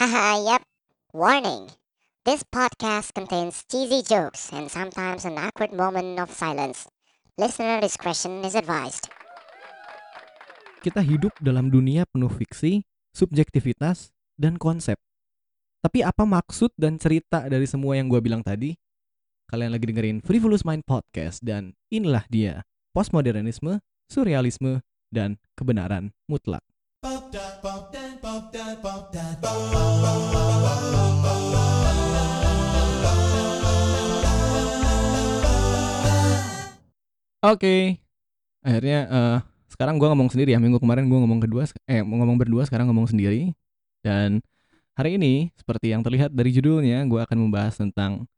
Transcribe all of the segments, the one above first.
Haha, yep. Warning. This podcast contains cheesy jokes and sometimes an awkward moment of silence. Listener discretion is advised. Kita hidup dalam dunia penuh fiksi, subjektivitas, dan konsep. Tapi apa maksud dan cerita dari semua yang gue bilang tadi? Kalian lagi dengerin Frivolous Mind Podcast dan inilah dia, postmodernisme, surrealisme, dan kebenaran mutlak. Oke, akhirnya eh, sekarang gue ngomong sendiri ya. Minggu kemarin gue ngomong kedua, eh ngomong berdua, sekarang ngomong sendiri. Dan hari ini, seperti yang terlihat dari judulnya, gue akan membahas tentang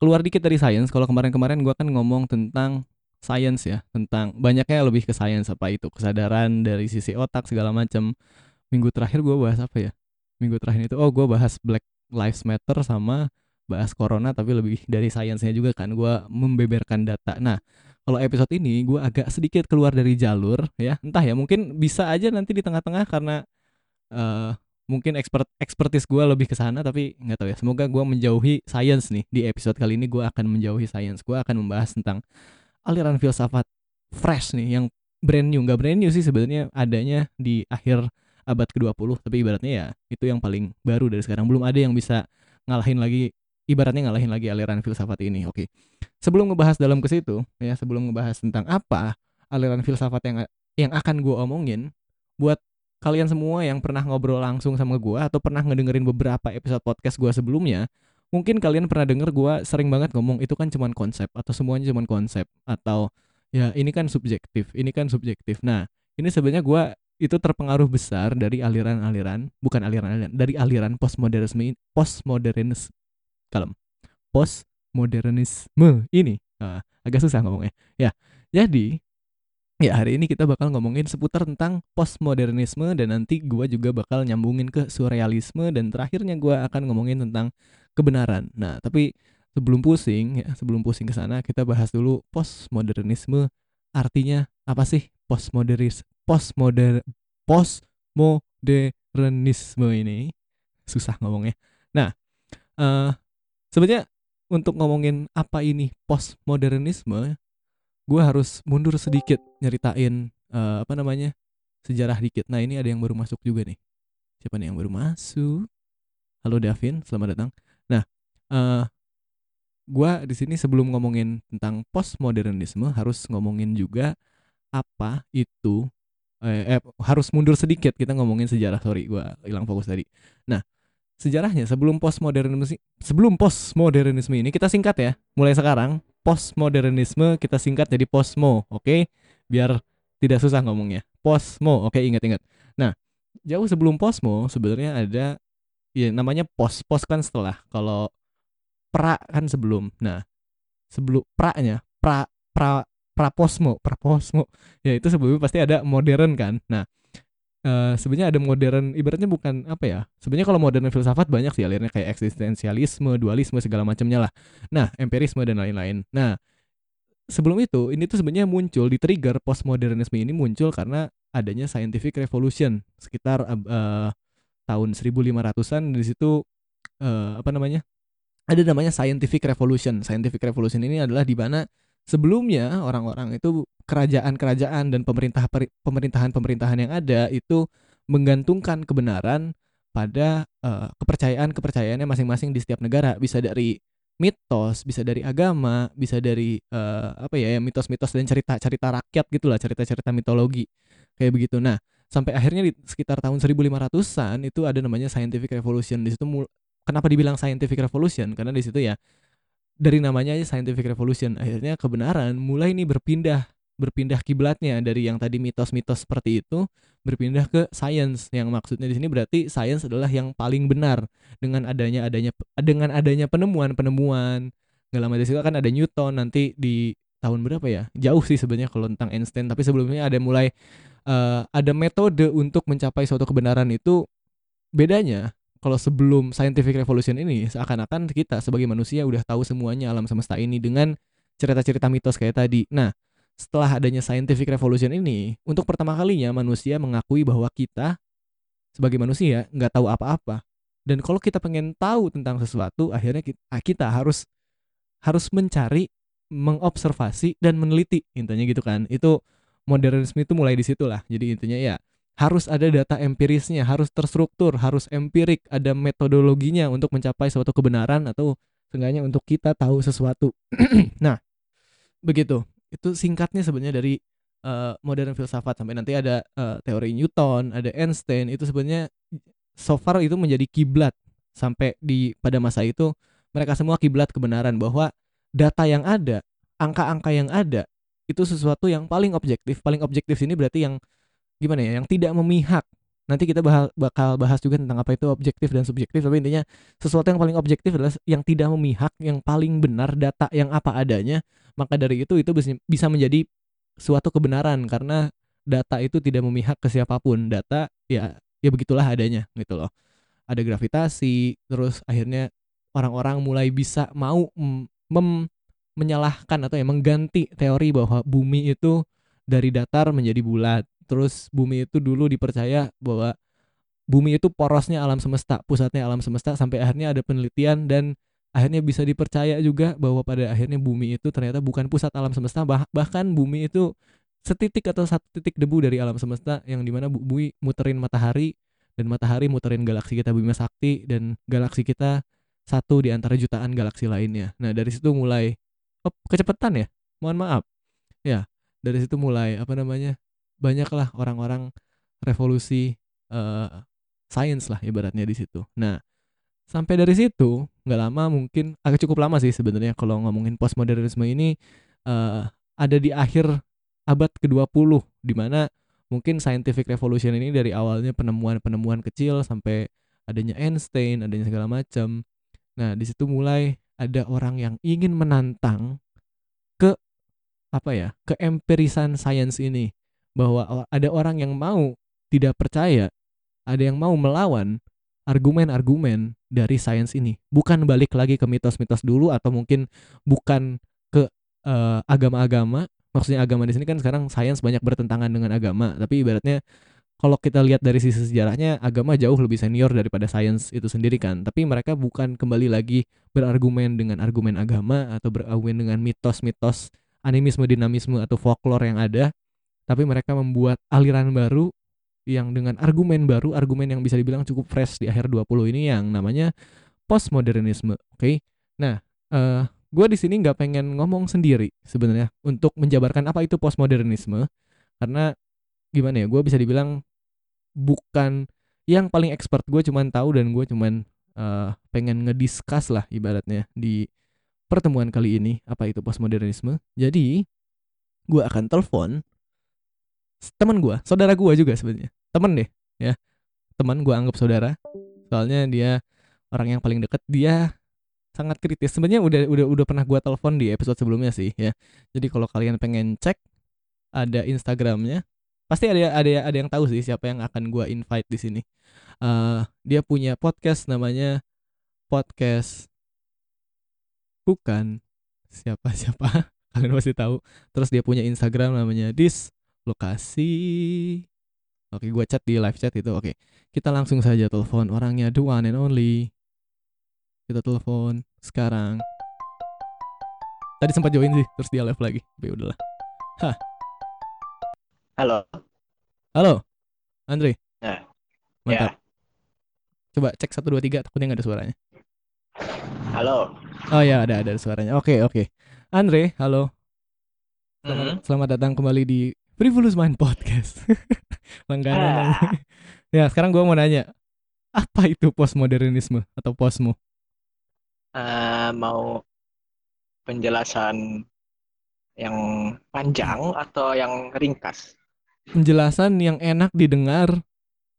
keluar dikit dari sains. Kalau kemarin-kemarin gue kan ngomong tentang sains ya, tentang banyaknya lebih ke sains apa itu kesadaran dari sisi otak segala macam. Minggu terakhir gue bahas apa ya? Minggu terakhir itu, oh gue bahas Black Lives Matter sama bahas corona tapi lebih dari sainsnya juga kan gue membeberkan data. Nah, kalau episode ini gue agak sedikit keluar dari jalur ya. Entah ya mungkin bisa aja nanti di tengah-tengah karena uh, mungkin expert expertise gue lebih ke sana tapi nggak tahu ya. Semoga gue menjauhi sains nih. Di episode kali ini gue akan menjauhi sains gue akan membahas tentang aliran filsafat fresh nih yang brand new. Nggak brand new sih sebenarnya adanya di akhir abad ke-20 tapi ibaratnya ya itu yang paling baru dari sekarang belum ada yang bisa ngalahin lagi ibaratnya ngalahin lagi aliran filsafat ini. Oke. Sebelum ngebahas dalam ke situ, ya, sebelum ngebahas tentang apa aliran filsafat yang yang akan gue omongin buat kalian semua yang pernah ngobrol langsung sama gue atau pernah ngedengerin beberapa episode podcast gue sebelumnya, mungkin kalian pernah denger gue sering banget ngomong itu kan cuman konsep atau semuanya cuman konsep atau ya ini kan subjektif, ini kan subjektif. Nah, ini sebenarnya gue itu terpengaruh besar dari aliran-aliran, bukan aliran-aliran, dari aliran postmodernisme postmodernisme kalem postmodernisme ini. Uh, agak susah ngomongnya. Ya jadi ya hari ini kita bakal ngomongin seputar tentang postmodernisme dan nanti gue juga bakal nyambungin ke surrealisme dan terakhirnya gue akan ngomongin tentang kebenaran. Nah tapi sebelum pusing ya sebelum pusing ke sana kita bahas dulu postmodernisme artinya apa sih postmodernis postmoder postmodernisme ini? Susah ngomongnya. Nah uh, sebenarnya untuk ngomongin apa ini postmodernisme gue harus mundur sedikit nyeritain uh, apa namanya sejarah dikit. Nah ini ada yang baru masuk juga nih. Siapa nih yang baru masuk? Halo Davin. Selamat datang. Nah uh, gue di sini sebelum ngomongin tentang postmodernisme harus ngomongin juga apa itu eh, eh harus mundur sedikit kita ngomongin sejarah. Sorry gue hilang fokus tadi. Nah sejarahnya sebelum postmodernisme sebelum postmodernisme ini kita singkat ya. Mulai sekarang postmodernisme kita singkat jadi posmo oke? Okay? biar tidak susah ngomongnya. Posmo oke okay, ingat-ingat. Nah jauh sebelum posmo sebenarnya ada ya namanya pos. Pos kan setelah. Kalau pra kan sebelum. Nah sebelum pra-nya pra pra pra posmo pra posmo ya itu sebelumnya pasti ada modern kan. Nah uh, sebenarnya ada modern ibaratnya bukan apa ya sebenarnya kalau modern filsafat banyak sih alirnya kayak eksistensialisme dualisme segala macamnya lah. Nah empirisme dan lain-lain. Nah sebelum itu ini tuh sebenarnya muncul di trigger postmodernisme ini muncul karena adanya scientific revolution sekitar uh, tahun 1500-an di situ uh, apa namanya ada namanya scientific revolution scientific revolution ini adalah di mana sebelumnya orang-orang itu kerajaan-kerajaan dan pemerintah pemerintahan-pemerintahan yang ada itu menggantungkan kebenaran pada uh, kepercayaan-kepercayaannya masing-masing di setiap negara bisa dari mitos, bisa dari agama, bisa dari uh, apa ya, ya mitos-mitos dan cerita-cerita rakyat gitulah, cerita-cerita mitologi kayak begitu. Nah, sampai akhirnya di sekitar tahun 1500-an itu ada namanya scientific revolution. Di situ kenapa dibilang scientific revolution? Karena di situ ya dari namanya aja scientific revolution akhirnya kebenaran mulai nih berpindah berpindah kiblatnya dari yang tadi mitos-mitos seperti itu berpindah ke science. Yang maksudnya di sini berarti science adalah yang paling benar dengan adanya adanya dengan adanya penemuan-penemuan. Nggak lama dari situ kan ada Newton nanti di tahun berapa ya? Jauh sih sebenarnya kalau tentang Einstein tapi sebelumnya ada mulai uh, ada metode untuk mencapai suatu kebenaran itu bedanya kalau sebelum scientific revolution ini seakan-akan kita sebagai manusia udah tahu semuanya alam semesta ini dengan cerita-cerita mitos kayak tadi. Nah, setelah adanya scientific revolution ini, untuk pertama kalinya manusia mengakui bahwa kita sebagai manusia nggak tahu apa-apa. Dan kalau kita pengen tahu tentang sesuatu, akhirnya kita, kita harus harus mencari, mengobservasi dan meneliti intinya gitu kan. Itu modernisme itu mulai di situ lah. Jadi intinya ya harus ada data empirisnya, harus terstruktur, harus empirik, ada metodologinya untuk mencapai suatu kebenaran atau seenggaknya untuk kita tahu sesuatu. nah, begitu. Itu singkatnya sebenarnya dari uh, modern filsafat sampai nanti ada uh, teori Newton, ada Einstein itu sebenarnya so far itu menjadi kiblat sampai di pada masa itu mereka semua kiblat kebenaran bahwa data yang ada, angka-angka yang ada itu sesuatu yang paling objektif. Paling objektif ini berarti yang gimana ya? Yang tidak memihak. Nanti kita bakal bahas juga tentang apa itu objektif dan subjektif. Tapi intinya sesuatu yang paling objektif adalah yang tidak memihak, yang paling benar data yang apa adanya. Maka dari itu itu bisa menjadi suatu kebenaran karena data itu tidak memihak ke siapa pun. Data ya ya begitulah adanya gitu loh. Ada gravitasi, terus akhirnya orang-orang mulai bisa mau mem menyalahkan atau ya mengganti teori bahwa bumi itu dari datar menjadi bulat. Terus bumi itu dulu dipercaya bahwa bumi itu porosnya alam semesta, pusatnya alam semesta sampai akhirnya ada penelitian dan akhirnya bisa dipercaya juga bahwa pada akhirnya bumi itu ternyata bukan pusat alam semesta bah bahkan bumi itu setitik atau satu titik debu dari alam semesta yang di mana bumi muterin matahari dan matahari muterin galaksi kita Bima Sakti dan galaksi kita satu di antara jutaan galaksi lainnya. Nah dari situ mulai oh, kecepatan ya mohon maaf ya dari situ mulai apa namanya banyaklah orang-orang revolusi uh, sains lah ibaratnya di situ nah sampai dari situ nggak lama mungkin agak cukup lama sih sebenarnya kalau ngomongin postmodernisme ini uh, ada di akhir abad ke-20 di mana mungkin scientific revolution ini dari awalnya penemuan-penemuan kecil sampai adanya Einstein, adanya segala macam. Nah, di situ mulai ada orang yang ingin menantang ke apa ya ke empirisan sains ini bahwa ada orang yang mau tidak percaya ada yang mau melawan argumen-argumen dari sains ini. Bukan balik lagi ke mitos-mitos dulu atau mungkin bukan ke uh, agama-agama. Maksudnya agama di sini kan sekarang sains banyak bertentangan dengan agama. Tapi ibaratnya kalau kita lihat dari sisi sejarahnya agama jauh lebih senior daripada sains itu sendiri kan. Tapi mereka bukan kembali lagi berargumen dengan argumen agama atau berargumen dengan mitos-mitos animisme dinamisme atau folklore yang ada tapi mereka membuat aliran baru yang dengan argumen baru argumen yang bisa dibilang cukup fresh di akhir 20 ini yang namanya postmodernisme oke okay? nah uh, eh, gue di sini nggak pengen ngomong sendiri sebenarnya untuk menjabarkan apa itu postmodernisme karena gimana ya gue bisa dibilang bukan yang paling expert gue cuman tahu dan gue cuman uh, pengen ngediskus lah ibaratnya di pertemuan kali ini apa itu postmodernisme jadi gue akan telepon teman gue saudara gue juga sebenarnya. Temen deh ya. Teman gue anggap saudara. Soalnya dia orang yang paling deket. Dia sangat kritis. Sebenarnya udah udah udah pernah gue telepon di episode sebelumnya sih ya. Jadi kalau kalian pengen cek ada Instagramnya pasti ada ada ada yang tahu sih siapa yang akan gue invite di sini. Uh, dia punya podcast namanya podcast bukan siapa siapa kalian pasti tahu. Terus dia punya Instagram namanya dis lokasi. Oke, gue chat di live chat itu. Oke, kita langsung saja telepon orangnya the one and only. Kita telepon sekarang. Tadi sempat join sih, terus dia live lagi. Tapi udahlah. Hah. Halo. Halo, Andre. Nah, Mantap. Ya. Coba cek satu dua tiga, takutnya nggak ada suaranya. Halo. Oh ya, ada ada suaranya. Oke oke. Andre, halo. Selamat, mm -hmm. selamat datang kembali di Frivolous Mind Podcast. Langganan. Ah. ya, sekarang gue mau nanya, apa itu postmodernisme atau posmo? Uh, mau penjelasan yang panjang atau yang ringkas? Penjelasan yang enak didengar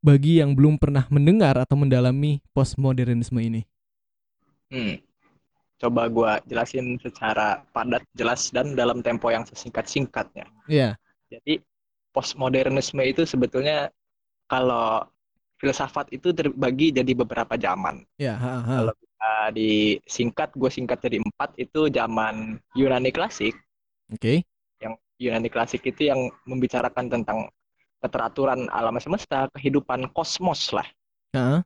bagi yang belum pernah mendengar atau mendalami postmodernisme ini. Hmm. Coba gue jelasin secara padat, jelas, dan dalam tempo yang sesingkat-singkatnya. Iya. Yeah. Jadi postmodernisme itu sebetulnya kalau filsafat itu terbagi jadi beberapa zaman. Iya. Yeah, Kalau kita disingkat, gue singkat jadi empat itu zaman Yunani klasik. Oke. Okay. Yang Yunani klasik itu yang membicarakan tentang keteraturan alam semesta, kehidupan kosmos lah. -huh.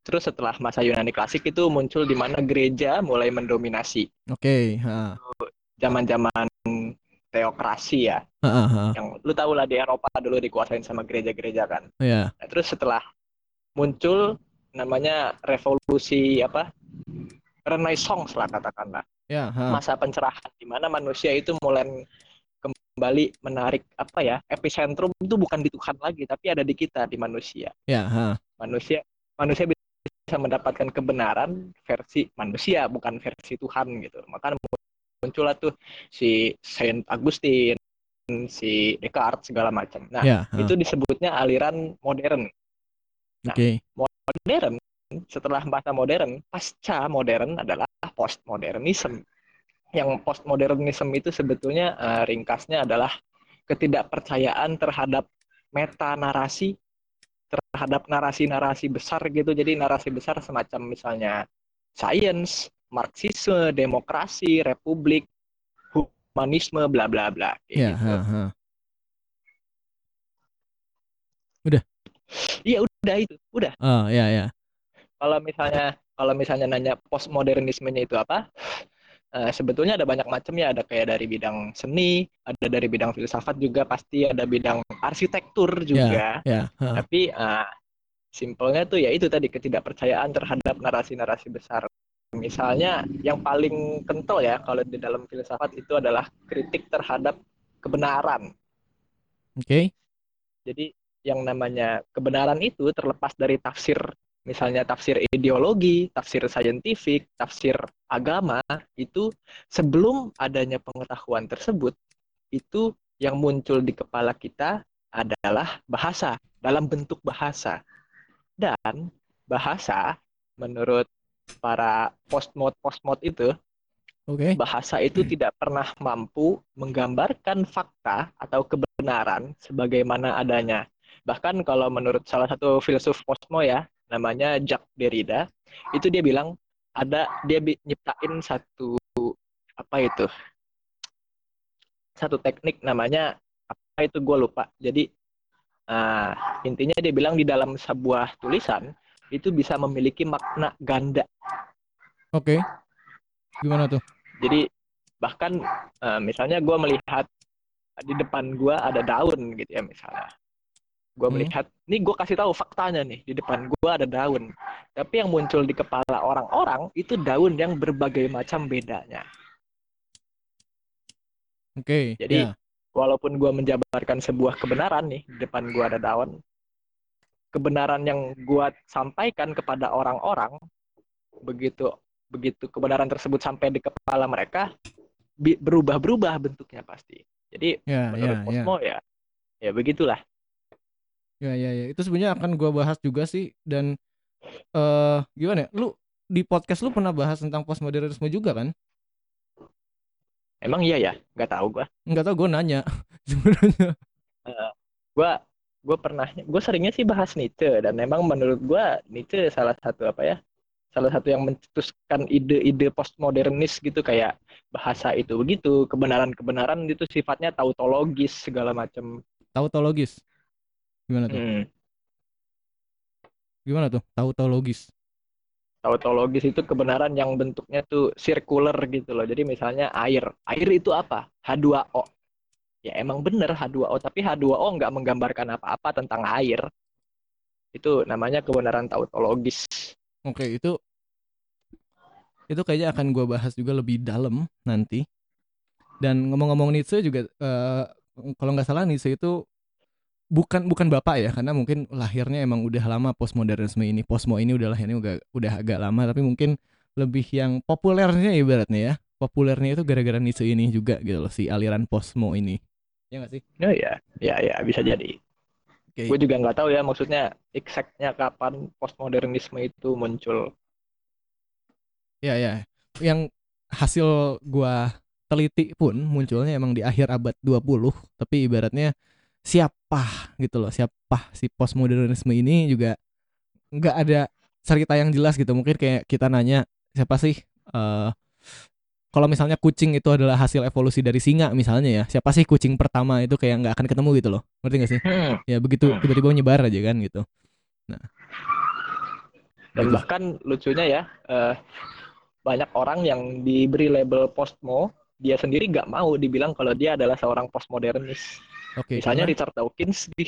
terus setelah masa Yunani klasik itu muncul di mana gereja mulai mendominasi Oke, ha. zaman-zaman teokrasi ya. Ha, ha. yang lu tahu lah di Eropa dulu dikuasain sama gereja-gereja kan. Nah, terus setelah muncul namanya revolusi apa? Renaissance lah katakanlah. Ya, ha. masa pencerahan di mana manusia itu mulai kembali menarik apa ya epicentrum itu bukan di Tuhan lagi tapi ada di kita di manusia. Ya, ha. manusia manusia bisa mendapatkan kebenaran versi manusia bukan versi Tuhan gitu. Maka muncullah tuh si Saint Augustine si Descartes segala macam nah Ya, ha. itu disebutnya aliran modern Nah, Oke. modern setelah masa modern pasca modern adalah postmodernisme yang postmodernisme itu sebetulnya eh, ringkasnya adalah ketidakpercayaan terhadap meta narasi terhadap narasi-narasi besar gitu jadi narasi besar semacam misalnya sains marxisme demokrasi republik humanisme bla bla bla Ya, gitu. ha, ha. iya udah itu udah Oh, ya, ya. kalau misalnya kalau misalnya nanya postmodernismenya itu apa eh, sebetulnya ada banyak macamnya ada kayak dari bidang seni ada dari bidang filsafat juga pasti ada bidang arsitektur juga Ya, ha. tapi eh, simpelnya tuh ya itu tadi ketidakpercayaan terhadap narasi-narasi besar misalnya yang paling kental ya kalau di dalam filsafat itu adalah kritik terhadap kebenaran Oke. jadi yang namanya kebenaran itu terlepas dari tafsir, misalnya tafsir ideologi, tafsir saintifik, tafsir agama, itu sebelum adanya pengetahuan tersebut, itu yang muncul di kepala kita adalah bahasa, dalam bentuk bahasa. Dan bahasa, menurut para postmod postmod itu, Oke. bahasa itu tidak pernah mampu menggambarkan fakta atau kebenaran sebagaimana adanya. Bahkan kalau menurut salah satu filsuf posmo ya, namanya Jacques Derrida, itu dia bilang ada dia nyiptain satu apa itu? Satu teknik namanya apa itu gue lupa. Jadi ah, intinya dia bilang di dalam sebuah tulisan itu bisa memiliki makna ganda. Oke. Gimana tuh? Jadi bahkan eh, misalnya gue melihat di depan gue ada daun gitu ya misalnya. Gue Hmm. melihat, nih gue kasih tahu faktanya nih di depan gue ada daun. Tapi yang muncul di kepala orang-orang itu daun yang berbagai macam bedanya. Oke. Jadi- ya. Walaupun gue menjabarkan sebuah kebenaran nih di depan gue ada daun, kebenaran yang gue sampaikan kepada orang-orang begitu begitu kebenaran tersebut sampai di kepala mereka berubah-berubah bentuknya pasti. Jadi Ya, menurut ya, ya. Cosmo ya ya begitulah Ya, ya, ya. Itu sebenarnya akan gua bahas juga sih dan eh gimana ya? Lu di podcast lu pernah bahas tentang postmodernisme juga kan? emang iya ya nggak tahu gua Enggak tahu gue nanya sebenarnya. gua gua pernah gue seringnya sih bahas Nietzsche dan memang menurut gua Nietzsche salah satu apa ya salah satu yang mencetuskan ide-ide postmodernis gitu kayak bahasa itu begitu kebenaran-kebenaran itu sifatnya tautologis segala macam Tautologis. Gimana tuh? hmm. Gimana tuh? Tautologis. tautologis itu kebenaran yang bentuknya tuh circular gitu loh jadi misalnya air air itu apa H2O ya emang bener H2O tapi H2O nggak menggambarkan apa-apa tentang air. Itu namanya kebenaran tautologis. Oke, itu itu kayaknya akan gua bahas juga lebih dalam nanti. Dan ngomong-ngomong Nietzsche juga eh, kalau nggak salah Nietzsche itu bukan bukan bapak ya karena mungkin lahirnya emang udah lama postmodernisme ini. Posmo ini udah lahirnya udah udah agak lama tapi mungkin lebih yang populernya ibaratnya ya. Populernya itu gara-gara Nietzsche ini juga gitu loh si aliran posmo ini ya nggak sih Oh ya, ya ya bisa jadi. Oke. Gue juga nggak tahu ya maksudnya exactnya kapan postmodernisme itu muncul. Ya ya. Yang hasil gua teliti pun munculnya emang di akhir abad 20, tapi ibaratnya siapa gitu loh, siapa si postmodernisme ini juga nggak ada cerita yang jelas gitu. Mungkin kayak kita nanya siapa sih eh kalau misalnya kucing itu adalah hasil evolusi dari singa misalnya ya, siapa sih kucing pertama itu kayak nggak akan ketemu gitu loh. Ngerti gak sih? Hmm, Ya begitu Hmm. tiba-tiba menyebar aja kan gitu. Dan Bagus. bahkan lucunya ya, eh, banyak orang yang diberi label postmo, dia sendiri nggak mau dibilang kalau dia adalah seorang postmodernis. Oke. Misalnya karena- Richard Dawkins di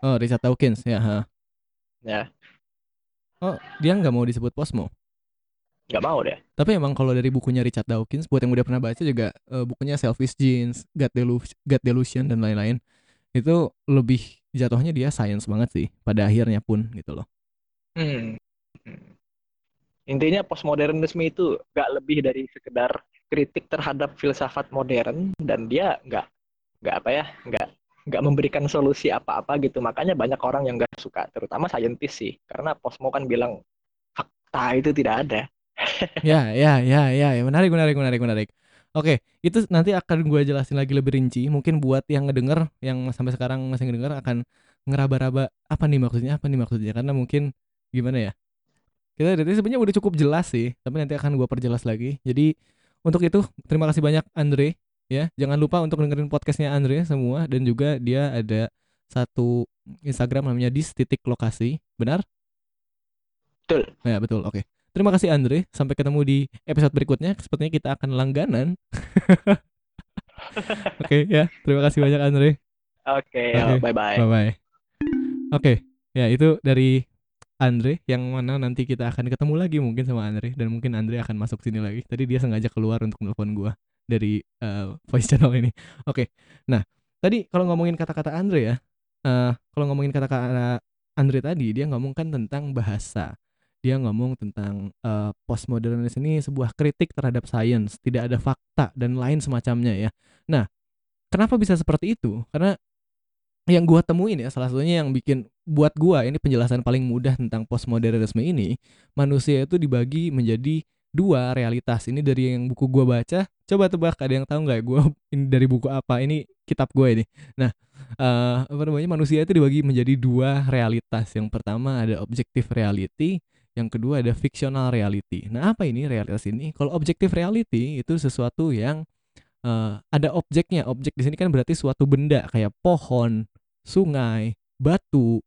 Oh, Richard Dawkins ya. ha. ya Oh, dia nggak mau disebut posmo. Nggak mau deh. Tapi emang kalau dari bukunya Richard Dawkins, buat yang udah pernah baca juga eh, bukunya Selfish Genes, God, Delu- God Delusion dan lain-lain, itu lebih jatuhnya dia science banget sih pada akhirnya pun gitu loh. Hmm. Intinya postmodernisme itu nggak lebih dari sekedar kritik terhadap filsafat modern dan dia nggak nggak apa ya nggak nggak memberikan solusi apa-apa gitu makanya banyak orang yang nggak suka terutama saintis sih karena postmo kan bilang fakta itu tidak ada ya, ya, ya, ya, ya, menarik, menarik, menarik, menarik. Oke, itu nanti akan gue jelasin lagi lebih rinci. Mungkin buat yang ngedenger, yang sampai sekarang masih ngedenger akan ngeraba-raba apa nih maksudnya, apa nih maksudnya. Karena mungkin gimana ya? Kita dari sebenarnya udah cukup jelas sih, tapi nanti akan gue perjelas lagi. Jadi untuk itu terima kasih banyak Andre ya. Jangan lupa untuk dengerin podcastnya Andre semua dan juga dia ada satu Instagram namanya dis titik lokasi, benar? betul Ya betul, oke. Terima kasih Andre. Sampai ketemu di episode berikutnya. Sepertinya kita akan langganan. oke ya, terima kasih banyak Andre. oke Oke. bye bye Bye bye. Oke, ya itu dari Andre yang mana nanti kita akan ketemu lagi mungkin sama Andre dan mungkin Andre akan masuk sini lagi. Tadi dia sengaja keluar untuk telepon gua dari eh, voice channel ini. Oke. Nah, tadi kalau ngomongin kata-kata Andre ya, eh kalau ngomongin kata-kata Andre tadi dia ngomongkan tentang bahasa. Dia ngomong tentang eh, postmodernis ini sebuah kritik terhadap sains, tidak ada fakta dan lain semacamnya ya. Nah, kenapa bisa seperti itu? Karena yang gua temuin ya salah satunya yang bikin buat gua ini penjelasan paling mudah tentang postmodernisme ini manusia itu dibagi menjadi dua realitas ini dari yang buku gua baca coba tebak ada yang tahu nggak gua ini dari buku apa ini kitab gue ini nah eh, apa namanya manusia itu dibagi menjadi dua realitas yang pertama ada objective reality yang kedua ada fictional reality nah apa ini realitas ini kalau objective reality itu sesuatu yang eh, ada objeknya objek di sini kan berarti suatu benda kayak pohon sungai, batu,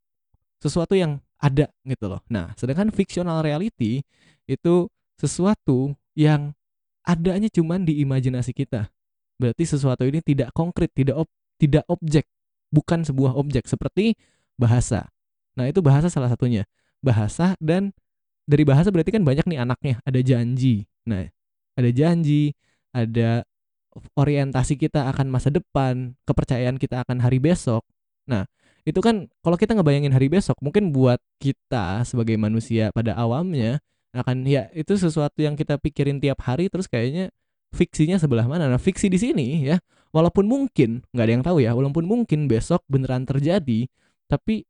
sesuatu yang ada gitu loh. Nah, sedangkan fictional reality itu sesuatu yang adanya cuman di imajinasi kita. Berarti sesuatu ini tidak konkret, tidak ob- tidak objek, bukan sebuah objek seperti bahasa. Nah, itu bahasa salah satunya. Bahasa dan dari bahasa berarti kan banyak nih anaknya, ada janji. Nah, ada janji, ada orientasi kita akan masa depan, kepercayaan kita akan hari besok. Nah, itu kan kalau kita ngebayangin hari besok, mungkin buat kita sebagai manusia pada awamnya akan ya itu sesuatu yang kita pikirin tiap hari terus kayaknya fiksinya sebelah mana. Nah, fiksi di sini ya, walaupun mungkin nggak ada yang tahu ya, walaupun mungkin besok beneran terjadi, tapi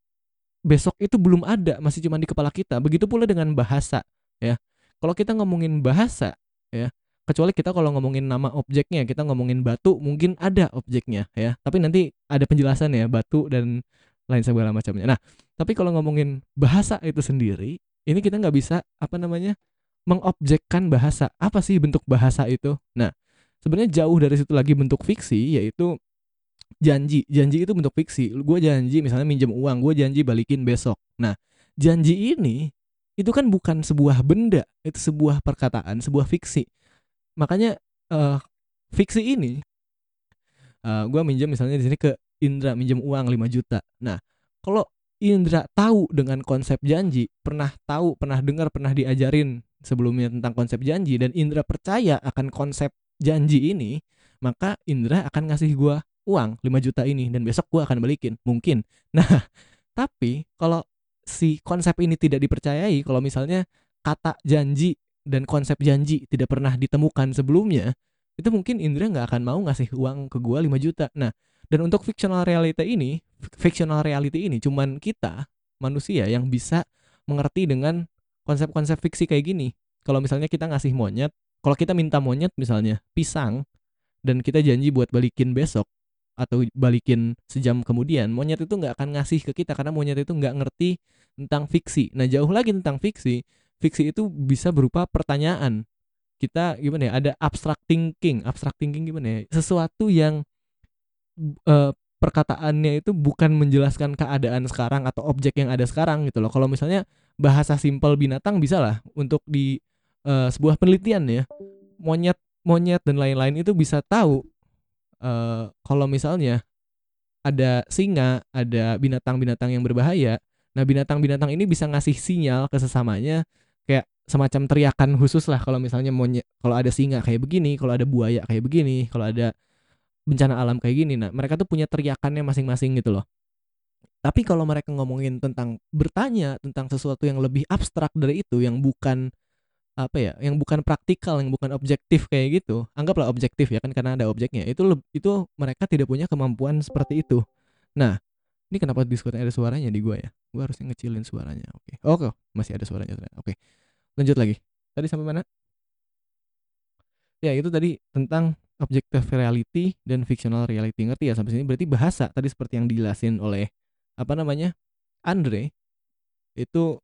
besok itu belum ada, masih cuma di kepala kita. Begitu pula dengan bahasa ya. Kalau kita ngomongin bahasa ya, kecuali kita kalau ngomongin nama objeknya kita ngomongin batu mungkin ada objeknya ya tapi nanti ada penjelasan ya batu dan lain segala macamnya nah tapi kalau ngomongin bahasa itu sendiri ini kita nggak bisa apa namanya mengobjekkan bahasa apa sih bentuk bahasa itu nah sebenarnya jauh dari situ lagi bentuk fiksi yaitu janji janji itu bentuk fiksi. Gue janji misalnya minjem uang gue janji balikin besok. Nah janji ini itu kan bukan sebuah benda itu sebuah perkataan sebuah fiksi. Makanya eh fiksi ini eh gue minjem misalnya di sini ke Indra minjem uang 5 juta. Nah kalau Indra tahu dengan konsep janji pernah tahu pernah dengar pernah diajarin sebelumnya tentang konsep janji dan Indra percaya akan konsep janji ini maka Indra akan ngasih gue uang 5 juta ini dan besok gue akan balikin mungkin nah tapi kalau si konsep ini tidak dipercayai kalau misalnya kata janji dan konsep janji tidak pernah ditemukan sebelumnya, itu mungkin Indra nggak akan mau ngasih uang ke gua 5 juta. Nah, dan untuk fictional reality ini, fictional reality ini cuman kita manusia yang bisa mengerti dengan konsep-konsep fiksi kayak gini. Kalau misalnya kita ngasih monyet, kalau kita minta monyet misalnya pisang dan kita janji buat balikin besok atau balikin sejam kemudian, monyet itu nggak akan ngasih ke kita karena monyet itu nggak ngerti tentang fiksi. Nah, jauh lagi tentang fiksi, fiksi itu bisa berupa pertanyaan. Kita gimana ya? Ada abstract thinking. Abstract thinking gimana ya? Sesuatu yang eh, perkataannya itu bukan menjelaskan keadaan sekarang atau objek yang ada sekarang gitu loh. Kalau misalnya bahasa simpel binatang bisa lah untuk di uh, sebuah penelitian ya monyet monyet dan lain-lain itu bisa tahu uh, kalau misalnya ada singa, ada binatang-binatang yang berbahaya. Nah, binatang-binatang ini bisa ngasih sinyal ke sesamanya kayak semacam teriakan khusus lah kalau misalnya monyet kalau ada singa kayak begini, kalau ada buaya kayak begini, kalau ada bencana alam kayak gini. Nah, mereka tuh punya teriakannya masing-masing gitu loh. Tapi kalau mereka ngomongin tentang bertanya tentang sesuatu yang lebih abstrak dari itu yang bukan apa ya yang bukan praktikal yang bukan objektif kayak gitu anggaplah objektif ya kan karena ada objeknya itu itu mereka tidak punya kemampuan seperti itu. Nah ini kenapa Discord ada suaranya di gua ya? Gua harusnya ngecilin suaranya oke. Oke masih ada suaranya oke. Lanjut lagi. Tadi sampai mana? Ya itu tadi tentang objective reality dan fictional reality. Ngerti ya sampai sini? Berarti bahasa tadi seperti yang dijelasin oleh apa namanya Andre itu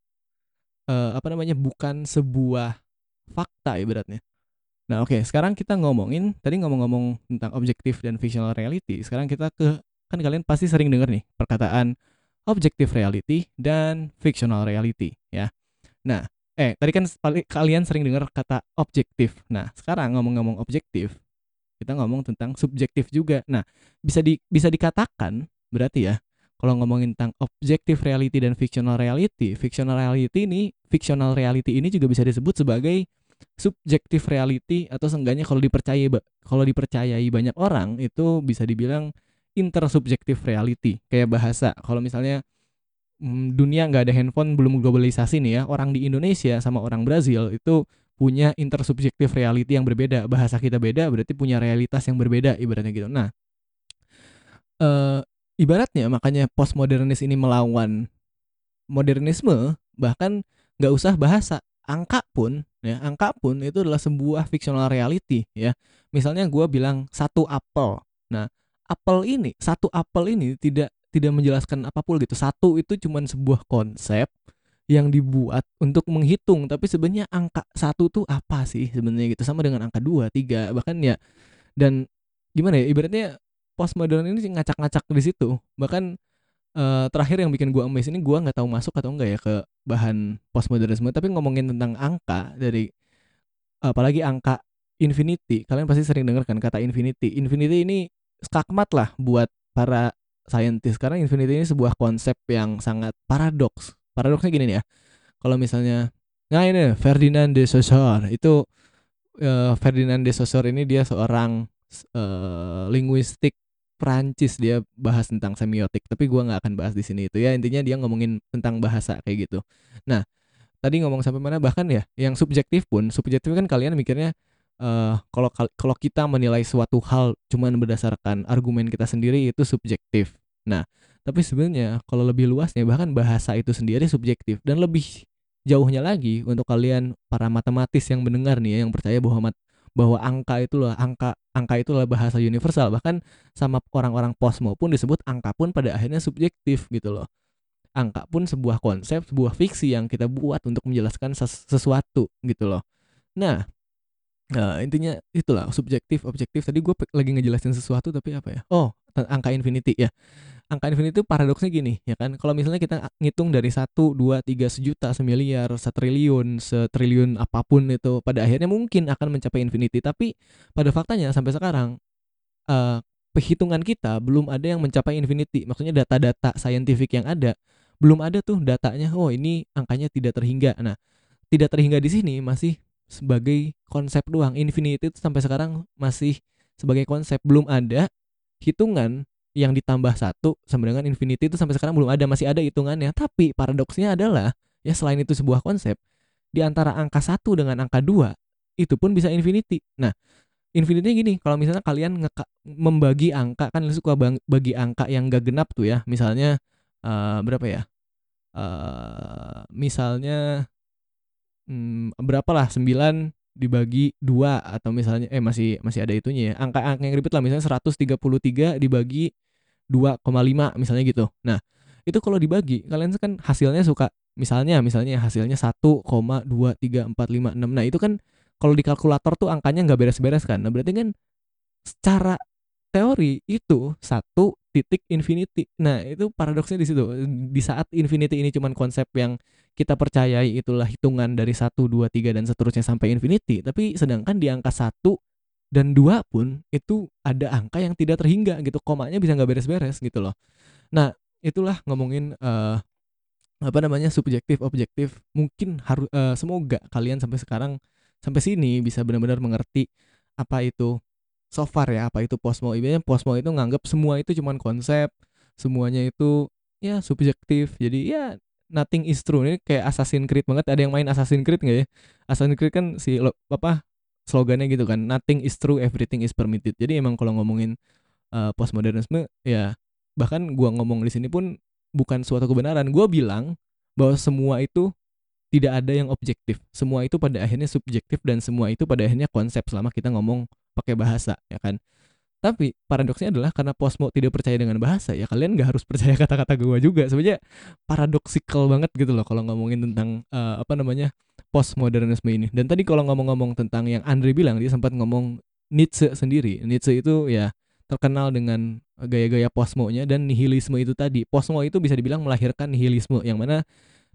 uh, apa namanya bukan sebuah fakta ibaratnya. Nah oke okay, sekarang kita ngomongin tadi ngomong-ngomong tentang objektif dan fictional reality. Sekarang kita ke kan kalian pasti sering dengar nih perkataan objective reality dan fictional reality ya. Nah eh tadi kan kalian sering dengar kata objektif. Nah sekarang ngomong-ngomong objektif kita ngomong tentang subjektif juga. Nah bisa di bisa dikatakan berarti ya kalau ngomongin tentang objective reality dan fictional reality, fictional reality ini, fictional reality ini juga bisa disebut sebagai subjective reality atau seenggaknya kalau dipercayai kalau dipercayai banyak orang itu bisa dibilang intersubjective reality kayak bahasa. Kalau misalnya mm, dunia nggak ada handphone belum globalisasi nih ya, orang di Indonesia sama orang Brazil itu punya intersubjective reality yang berbeda. Bahasa kita beda berarti punya realitas yang berbeda ibaratnya gitu. Nah, uh, ibaratnya makanya postmodernis ini melawan modernisme bahkan nggak usah bahasa angka pun ya angka pun itu adalah sebuah fictional reality ya. Misalnya gue bilang satu apel. Nah apel ini satu apel ini tidak tidak menjelaskan apa pun gitu. Satu itu cuma sebuah konsep yang dibuat untuk menghitung tapi sebenarnya angka satu tuh apa sih sebenarnya gitu? Sama dengan angka dua tiga bahkan ya dan gimana ya ibaratnya postmodern ini ngacak-ngacak di situ. Bahkan uh, terakhir yang bikin gua amazed ini gua nggak tahu masuk atau enggak ya ke bahan postmodernisme tapi ngomongin tentang angka dari apalagi angka infinity. Kalian pasti sering dengar kan kata infinity. Infinity ini skakmat lah buat para saintis karena infinity ini sebuah konsep yang sangat paradoks. Paradoksnya gini nih ya kalau misalnya nah ini Ferdinand de Saussure itu uh, Ferdinand de Saussure ini dia seorang uh, linguistik Prancis dia bahas tentang semiotik tapi gua nggak akan bahas di sini itu. Ya intinya dia ngomongin tentang bahasa kayak gitu. Nah tadi ngomong sampai mana bahkan ya yang subjektif pun subjektif kan kalian mikirnya uh, kalau kalau kita menilai suatu hal cuman berdasarkan argumen kita sendiri itu subjektif. Nah tapi sebenarnya kalau lebih luasnya bahkan bahasa itu sendiri subjektif. Dan lebih jauhnya lagi untuk kalian para matematis yang mendengar nih ya, yang percaya bahwa bahwa angka itu loh angka angka itu adalah bahasa universal. Bahkan sama orang-orang pos maupun disebut angka pun pada akhirnya subjektif gitu loh. Angka pun sebuah konsep sebuah fiksi yang kita buat untuk menjelaskan ses sesuatu gitu loh. Nah Nah, intinya itulah subjektif objektif. Tadi gue lagi ngejelasin sesuatu tapi apa ya? Oh, angka infinity ya. Angka infinity itu paradoksnya gini ya kan? Kalau misalnya kita ngitung dari satu dua tiga sejuta semiliar setriliun setriliun apa pun itu pada akhirnya mungkin akan mencapai infinity. Tapi pada faktanya sampai sekarang uh, perhitungan kita belum ada yang mencapai infinity. Maksudnya data-data saintifik yang ada belum ada tuh datanya oh ini angkanya tidak terhingga. Nah tidak terhingga di sini masih sebagai konsep doang. Infinity itu sampai sekarang masih sebagai konsep belum ada hitungan yang ditambah satu sama dengan infinity itu sampai sekarang belum ada masih ada hitungannya. Tapi paradoksnya adalah ya selain itu sebuah konsep di antara angka satu dengan angka dua itu pun bisa infinity. Nah infinity gini kalau misalnya kalian membagi angka kan suka bagi angka yang gak genap tuh ya. Misalnya uh, berapa ya? Uh, misalnya hmm, berapa lah 9 dibagi dua atau misalnya eh masih masih ada itunya ya angka-angka yang ribet lah misalnya 133 dibagi 2,5 misalnya gitu. Nah, itu kalau dibagi kalian kan hasilnya suka misalnya misalnya hasilnya 1,23456. Nah, itu kan kalau di kalkulator tuh angkanya nggak beres-beres kan. Nah, berarti kan secara teori itu satu titik infinity. Nah, itu paradoksnya di situ. Di saat infinity ini cuman konsep yang kita percayai itulah hitungan dari 1, 2, 3 dan seterusnya sampai infinity, tapi sedangkan di angka 1 dan 2 pun itu ada angka yang tidak terhingga gitu. Komanya bisa nggak beres-beres gitu loh. Nah, itulah ngomongin eh apa namanya subjektif objektif mungkin harus eh, semoga kalian sampai sekarang sampai sini bisa benar-benar mengerti apa itu so far ya apa itu posmo ibaratnya posmo itu nganggap semua itu cuman konsep semuanya itu ya subjektif. Jadi ya nothing is true. Ini kayak Assassin's Creed banget. Ada yang main Assassin's Creed nggak ya? Assassin's Creed kan si lo, apa slogannya gitu kan nothing is true everything is permitted. Jadi emang kalau ngomongin uh, postmodernisme ya bahkan gua ngomong di sini pun bukan suatu kebenaran. Gua bilang bahwa semua itu tidak ada yang objektif. Semua itu pada akhirnya subjektif dan semua itu pada akhirnya konsep selama kita ngomong pakai bahasa ya kan? Tapi paradoksnya adalah karena posmo tidak percaya dengan bahasa ya kalian nggak harus percaya kata-kata gue juga. Sebenarnya paradoksikal banget gitu loh kalau ngomongin tentang uh, apa namanya postmodernisme ini. Dan tadi kalau ngomong-ngomong tentang yang Andre bilang dia sempat ngomong Nietzsche sendiri. Nietzsche itu ya terkenal dengan gaya-gaya posmonya dan nihilisme itu tadi. Posmo itu bisa dibilang melahirkan nihilisme yang mana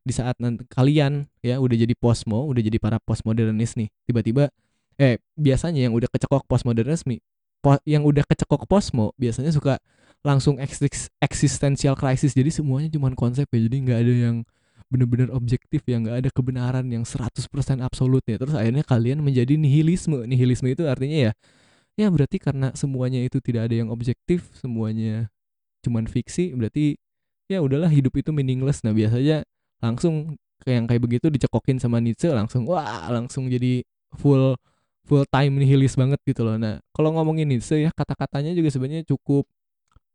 di saat nanti kalian ya udah jadi posmo, udah jadi para postmodernis nih, tiba-tiba eh biasanya yang udah kecekok postmodernisme, po, yang udah kecekok posmo biasanya suka langsung eksistensial krisis. Jadi semuanya cuma konsep ya. Jadi nggak ada yang bener-bener objektif ya nggak ada kebenaran yang 100% absolut ya terus akhirnya kalian menjadi nihilisme nihilisme itu artinya ya ya berarti karena semuanya itu tidak ada yang objektif semuanya cuman fiksi berarti ya udahlah hidup itu meaningless nah biasanya langsung kayak yang kayak begitu dicekokin sama Nietzsche langsung wah langsung jadi full full time nihilis banget gitu loh. Nah, kalau ngomongin Nietzsche ya kata-katanya juga sebenarnya cukup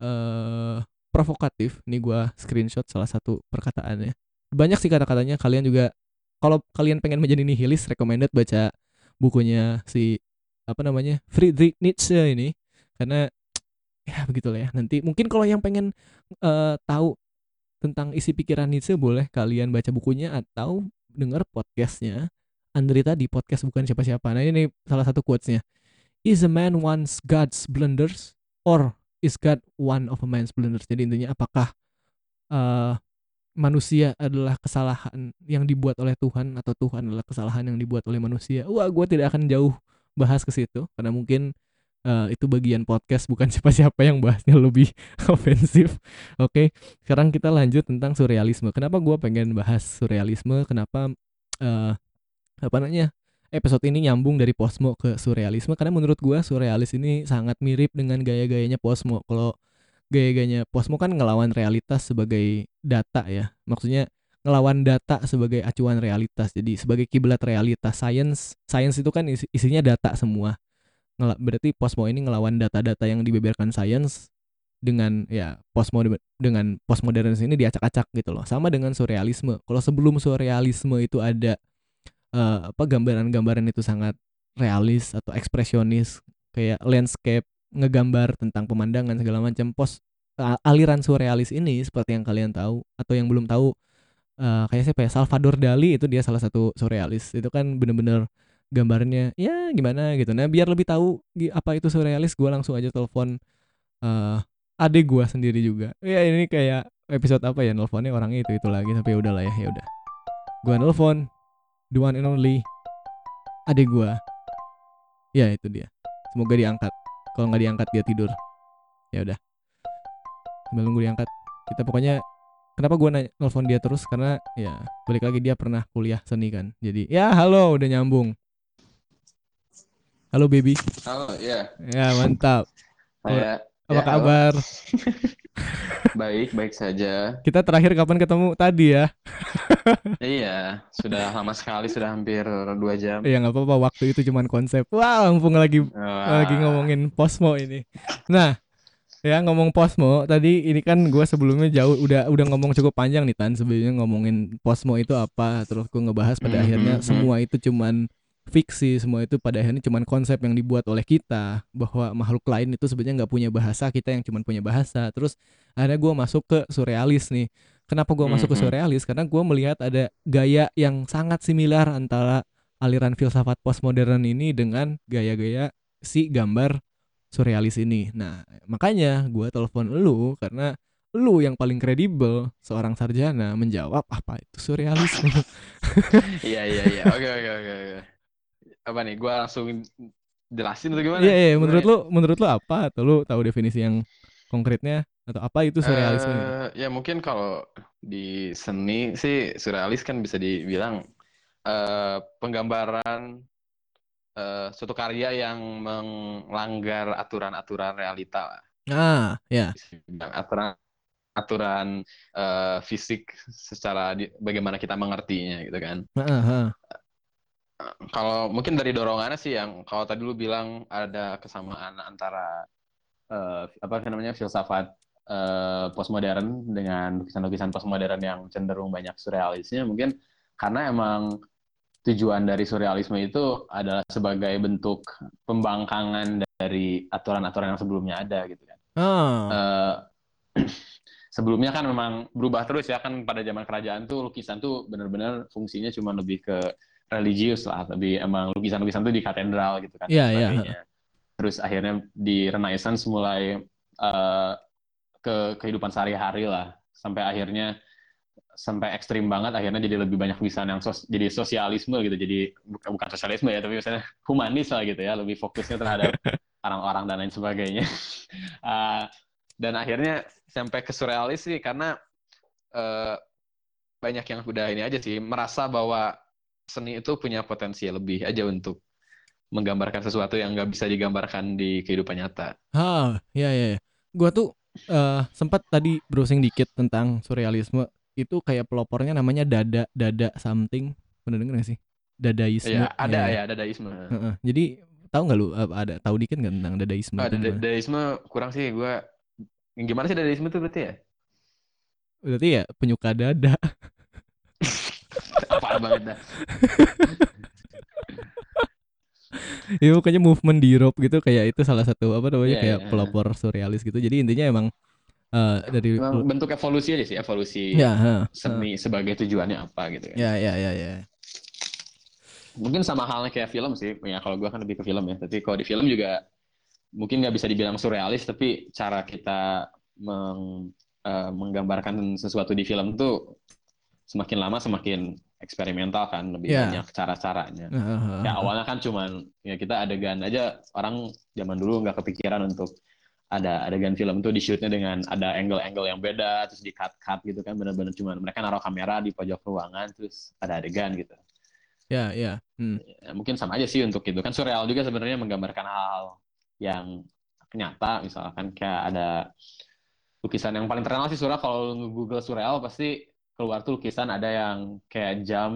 uh, provokatif. Nih gua screenshot salah satu perkataannya. Banyak sih kata-katanya. Kalian juga kalau kalian pengen menjadi nihilis recommended baca bukunya si apa namanya? Friedrich Nietzsche ini karena ya begitulah ya. Nanti mungkin kalau yang pengen uh, tahu tentang isi pikiran Nietzsche boleh kalian baca bukunya atau dengar podcastnya Andri tadi podcast bukan siapa-siapa nah ini salah satu quotesnya is a man one's God's blunders or is God one of a man's blunders jadi intinya apakah uh, manusia adalah kesalahan yang dibuat oleh Tuhan atau Tuhan adalah kesalahan yang dibuat oleh manusia wah gue tidak akan jauh bahas ke situ karena mungkin uh, itu bagian podcast bukan siapa-siapa yang bahasnya lebih ofensif. Oke, okay. sekarang kita lanjut tentang surrealisme. Kenapa gue pengen bahas surrealisme? Kenapa uh, apa namanya episode ini nyambung dari posmo ke surrealisme? Karena menurut gue surrealis ini sangat mirip dengan gaya-gayanya posmo. Kalau gaya-gayanya posmo kan ngelawan realitas sebagai data ya, maksudnya ngelawan data sebagai acuan realitas. Jadi sebagai kiblat realitas, science, science itu kan isinya data semua berarti posmo ini ngelawan data-data yang dibeberkan sains dengan ya posmo dengan postmodernis ini diacak-acak gitu loh sama dengan surrealisme kalau sebelum surrealisme itu ada uh, apa gambaran-gambaran itu sangat realis atau ekspresionis. Kayak landscape ngegambar tentang pemandangan segala macam. Pos aliran surrealis ini seperti yang kalian tahu atau yang belum tahu uh, kayak siapa ya? Salvador Dali itu dia salah satu surrealis. Itu kan bener-bener gambarnya ya gimana? gitu. Nah biar lebih tahu apa itu surrealis gue langsung aja telepon uh, adik gue sendiri juga. Ya ini kayak episode apa ya? Nelfonnya orangnya itu itu lagi. Tapi ya udahlah ya ya udah. Gue nelfon the one and only adik gue ya itu dia. Semoga diangkat. Kalau nggak diangkat dia tidur. Ya udah. Sambil nunggu diangkat. Kita pokoknya kenapa gue nelfon dia terus? Karena ya balik lagi dia pernah kuliah seni kan. Jadi ya halo udah nyambung. Halo baby. Halo, ya. Ya, mantap. Saya Apa ya, kabar? baik, baik saja. Kita terakhir kapan ketemu tadi ya? iya, sudah lama sekali, sudah hampir dua jam. Iya, nggak apa-apa. Waktu itu cuma konsep. Wah, mumpung lagi Wah. lagi ngomongin posmo ini. Nah, ya ngomong posmo tadi ini kan gue sebelumnya jauh udah udah ngomong cukup panjang nih tan sebelumnya ngomongin posmo itu apa terus gue ngebahas pada mm -hmm. akhirnya hmm, hmm. semua itu cuman fiksi semua itu pada akhirnya cuma konsep yang dibuat oleh kita bahwa makhluk lain itu sebenarnya nggak punya bahasa kita yang cuma punya bahasa terus akhirnya gue masuk ke surrealis nih kenapa gue masuk ke surrealis karena gue melihat ada gaya yang sangat similar antara aliran filsafat postmodern ini dengan gaya-gaya si gambar surrealis ini. Nah, makanya gua telepon lu karena lu yang paling kredibel seorang sarjana menjawab apa itu surrealisme. Iya iya iya. Oke oke oke oke. Apa nih? Gua langsung jelasin atau gimana? Iya, iya, menurut ya? lu menurut lu apa atau lu tahu definisi yang konkretnya atau apa itu surrealisme? Eh, ya mungkin kalau di seni sih surrealis kan bisa dibilang eh, penggambaran eh, suatu karya yang melanggar aturan-aturan realita lah. Ah, ya. Dibilang aturan aturan eh, fisik secara di- bagaimana kita mengertinya gitu kan. Heeh, heeh. Kalau mungkin dari dorongannya sih yang kalau tadi lu bilang ada kesamaan antara eh, apa namanya filsafat eh, postmodern dengan lukisan-lukisan postmodern yang cenderung banyak surrealisnya mungkin karena emang tujuan dari surrealisme itu adalah sebagai bentuk pembangkangan dari aturan-aturan yang sebelumnya ada gitu kan. Ah, Eh, sebelumnya kan memang berubah terus ya kan pada zaman kerajaan tuh lukisan tuh benar-benar fungsinya cuma lebih ke religius lah, tapi emang lukisan-lukisan tuh di katedral gitu kan dan Iya, iya. sebagainya. Terus akhirnya di Renaissance mulai eh, ke kehidupan sehari-hari lah, sampai akhirnya sampai ekstrim banget akhirnya jadi lebih banyak lukisan yang sos- jadi sosialisme gitu, jadi bukan bukan sosialisme ya, tapi misalnya humanis lah gitu ya, lebih fokusnya terhadap orang-orang dan lain sebagainya. Ah, dan akhirnya sampai ke surrealis sih karena eh, banyak yang udah ini aja sih merasa bahwa seni itu punya potensi lebih aja untuk menggambarkan sesuatu yang nggak bisa digambarkan di kehidupan nyata. ah, ya ya. ya. Gua tuh eh, sempat tadi browsing dikit tentang surrealisme itu kayak pelopornya namanya dada dada something. Pernah denger gak sih? Dadaisme. Ya, ada Iya, ya dadaisme. Heeh. Jadi tahu nggak lu apa ada tahu dikit nggak tentang dadaisme? Ah, dada- gimana? dadaisme kurang sih gue. Gimana sih dadaisme itu berarti ya? Berarti ya penyuka dada. Apa banget dah. ya pokoknya movement di Europe gitu kayak itu salah satu apa namanya Iya, kayak iya. pelopor surrealis gitu. Jadi intinya emang eh, dari Emang bentuk evolusi aja sih, evolusi ha, ha. seni sebagai tujuannya apa gitu kan. ya, ya, ya, ya. Mungkin sama halnya kayak film sih. Ya kalau gue kan lebih ke film ya. Tapi kalau di film juga mungkin nggak bisa dibilang surrealis, tapi cara kita meng- eh, menggambarkan sesuatu di film tuh semakin lama semakin eksperimental kan, lebih Ya. banyak cara-caranya. Ha, Ya awalnya kan cuman ya kita adegan aja orang zaman dulu nggak kepikiran untuk ada adegan film tuh di shootnya dengan ada angle-angle yang beda terus di cut-cut gitu kan benar-benar cuman mereka naruh kamera di pojok ruangan terus ada adegan gitu. Ya, ya. Hmm. Ya, mungkin sama aja sih untuk itu kan surreal juga sebenarnya menggambarkan hal-hal yang nyata misalkan kayak ada lukisan yang paling terkenal sih surreal kalau Google surreal pasti keluar tuh lukisan ada yang kayak jam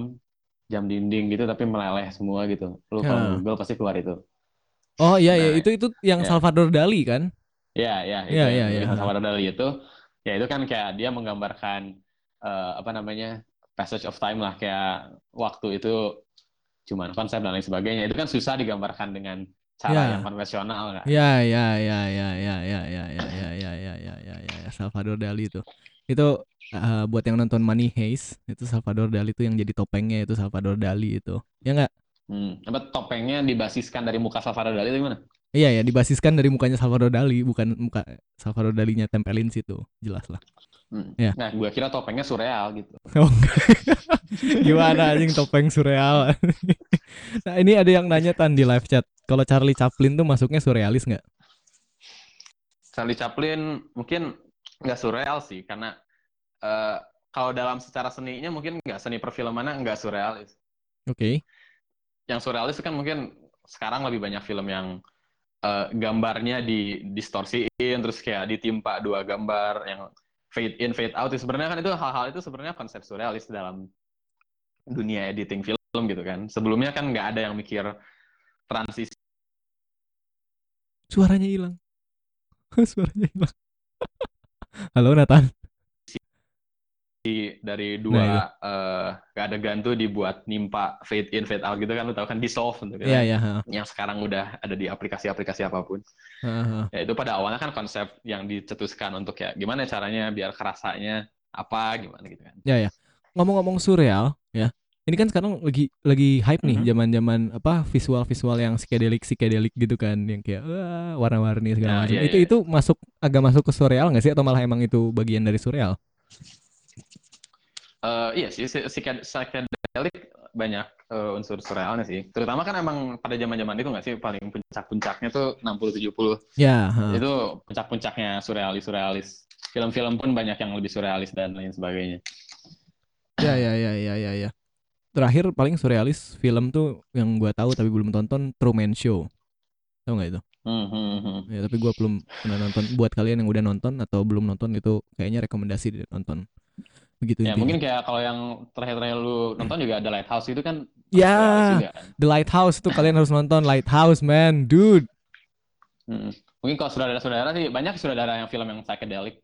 jam dinding gitu tapi meleleh semua gitu lu kalau Ya. Google pasti keluar itu Oh iya ya Nah, itu itu yang ya. Salvador Dali kan? ya ya itu Ya, yang ya, ya. Salvador Dali itu ya itu kan kayak dia menggambarkan eh, apa namanya passage of time lah kayak waktu itu cuman konsep dan lain sebagainya itu kan susah digambarkan dengan cara Ya. yang konvensional kan Ya ya ya ya ya ya ya ya ya ya ya ya ya ya ya Salvador Dali itu. Itu eh, buat yang nonton Money Heist itu Salvador Dali itu yang jadi topengnya itu Salvador Dali itu. Ya nggak? Hmm. Apa topengnya dibasiskan dari muka Salvador Dali itu gimana? Iya ya dibasiskan dari mukanya Salvador Dali bukan muka Salvador Dalinya tempelin situ. Jelas lah. Hmm. Ya. Nah, gue kira topengnya surreal gitu. Oh. Gimana anjing topeng surreal? nah, ini ada yang nanya tan di live chat. Kalau Charlie Chaplin tuh masuknya surrealis nggak? Charlie Chaplin mungkin nggak surreal sih, karena eh, kalau dalam secara seninya mungkin nggak seni perfilmannya nggak surrealis. Oke. Yang surrealis kan mungkin sekarang lebih banyak film yang eh, gambarnya di distorsiin, terus kayak ditimpa dua gambar yang fade in, fade out. Sebenarnya kan itu hal-hal itu sebenarnya konsep surrealis dalam dunia editing film gitu kan. Sebelumnya kan nggak ada yang mikir transisi Suaranya hilang. Suaranya hilang. Halo Nathan. Dari Nah, dua eh, adegan tuh dibuat nimpa fade in fade out gitu kan lu tahu kan dissolve gitu kan Iya ya. ha. yang sekarang udah ada di aplikasi-aplikasi apa pun ha. ya itu pada awalnya kan konsep yang dicetuskan untuk ya gimana caranya biar kerasanya apa gimana gitu kan Ya ya. Ngomong-ngomong surreal, ya. ini kan sekarang lagi lagi hype nih Mhm. zaman-zaman apa visual-visual yang psychedelic psychedelic gitu kan yang kayak wah, warna-warni segala Nah, macam. iya, itu iya. itu masuk agak masuk ke surreal nggak sih atau malah emang itu bagian dari surreal? Eh, iya sih, si- psyched- psychedelic banyak eh, unsur surrealnya sih. Terutama kan emang pada zaman-zaman itu nggak sih paling puncak-puncaknya tuh 60-70. Ya, ha. Itu puncak-puncaknya surrealis-surrealis. Film-film pun banyak yang lebih surrealis dan lain sebagainya. ya, ya, ya, ya, ya, ya. Terakhir paling surrealis film tuh yang gua tahu tapi belum tonton Truman Show. Tahu nggak itu? Hmm, hmm, hmm. Ya, tapi gua belum pernah nonton. Buat kalian yang udah nonton atau belum nonton itu kayaknya rekomendasi nonton. Begitu Ya intinya. mungkin kayak kalau yang terakhir-terakhir lu nonton juga ada Lighthouse itu kan Ya. juga kan. The Lighthouse tuh kalian harus nonton Lighthouse man, dude. Hmm. Mungkin kalau saudara-saudara sih banyak saudara yang film yang psychedelic.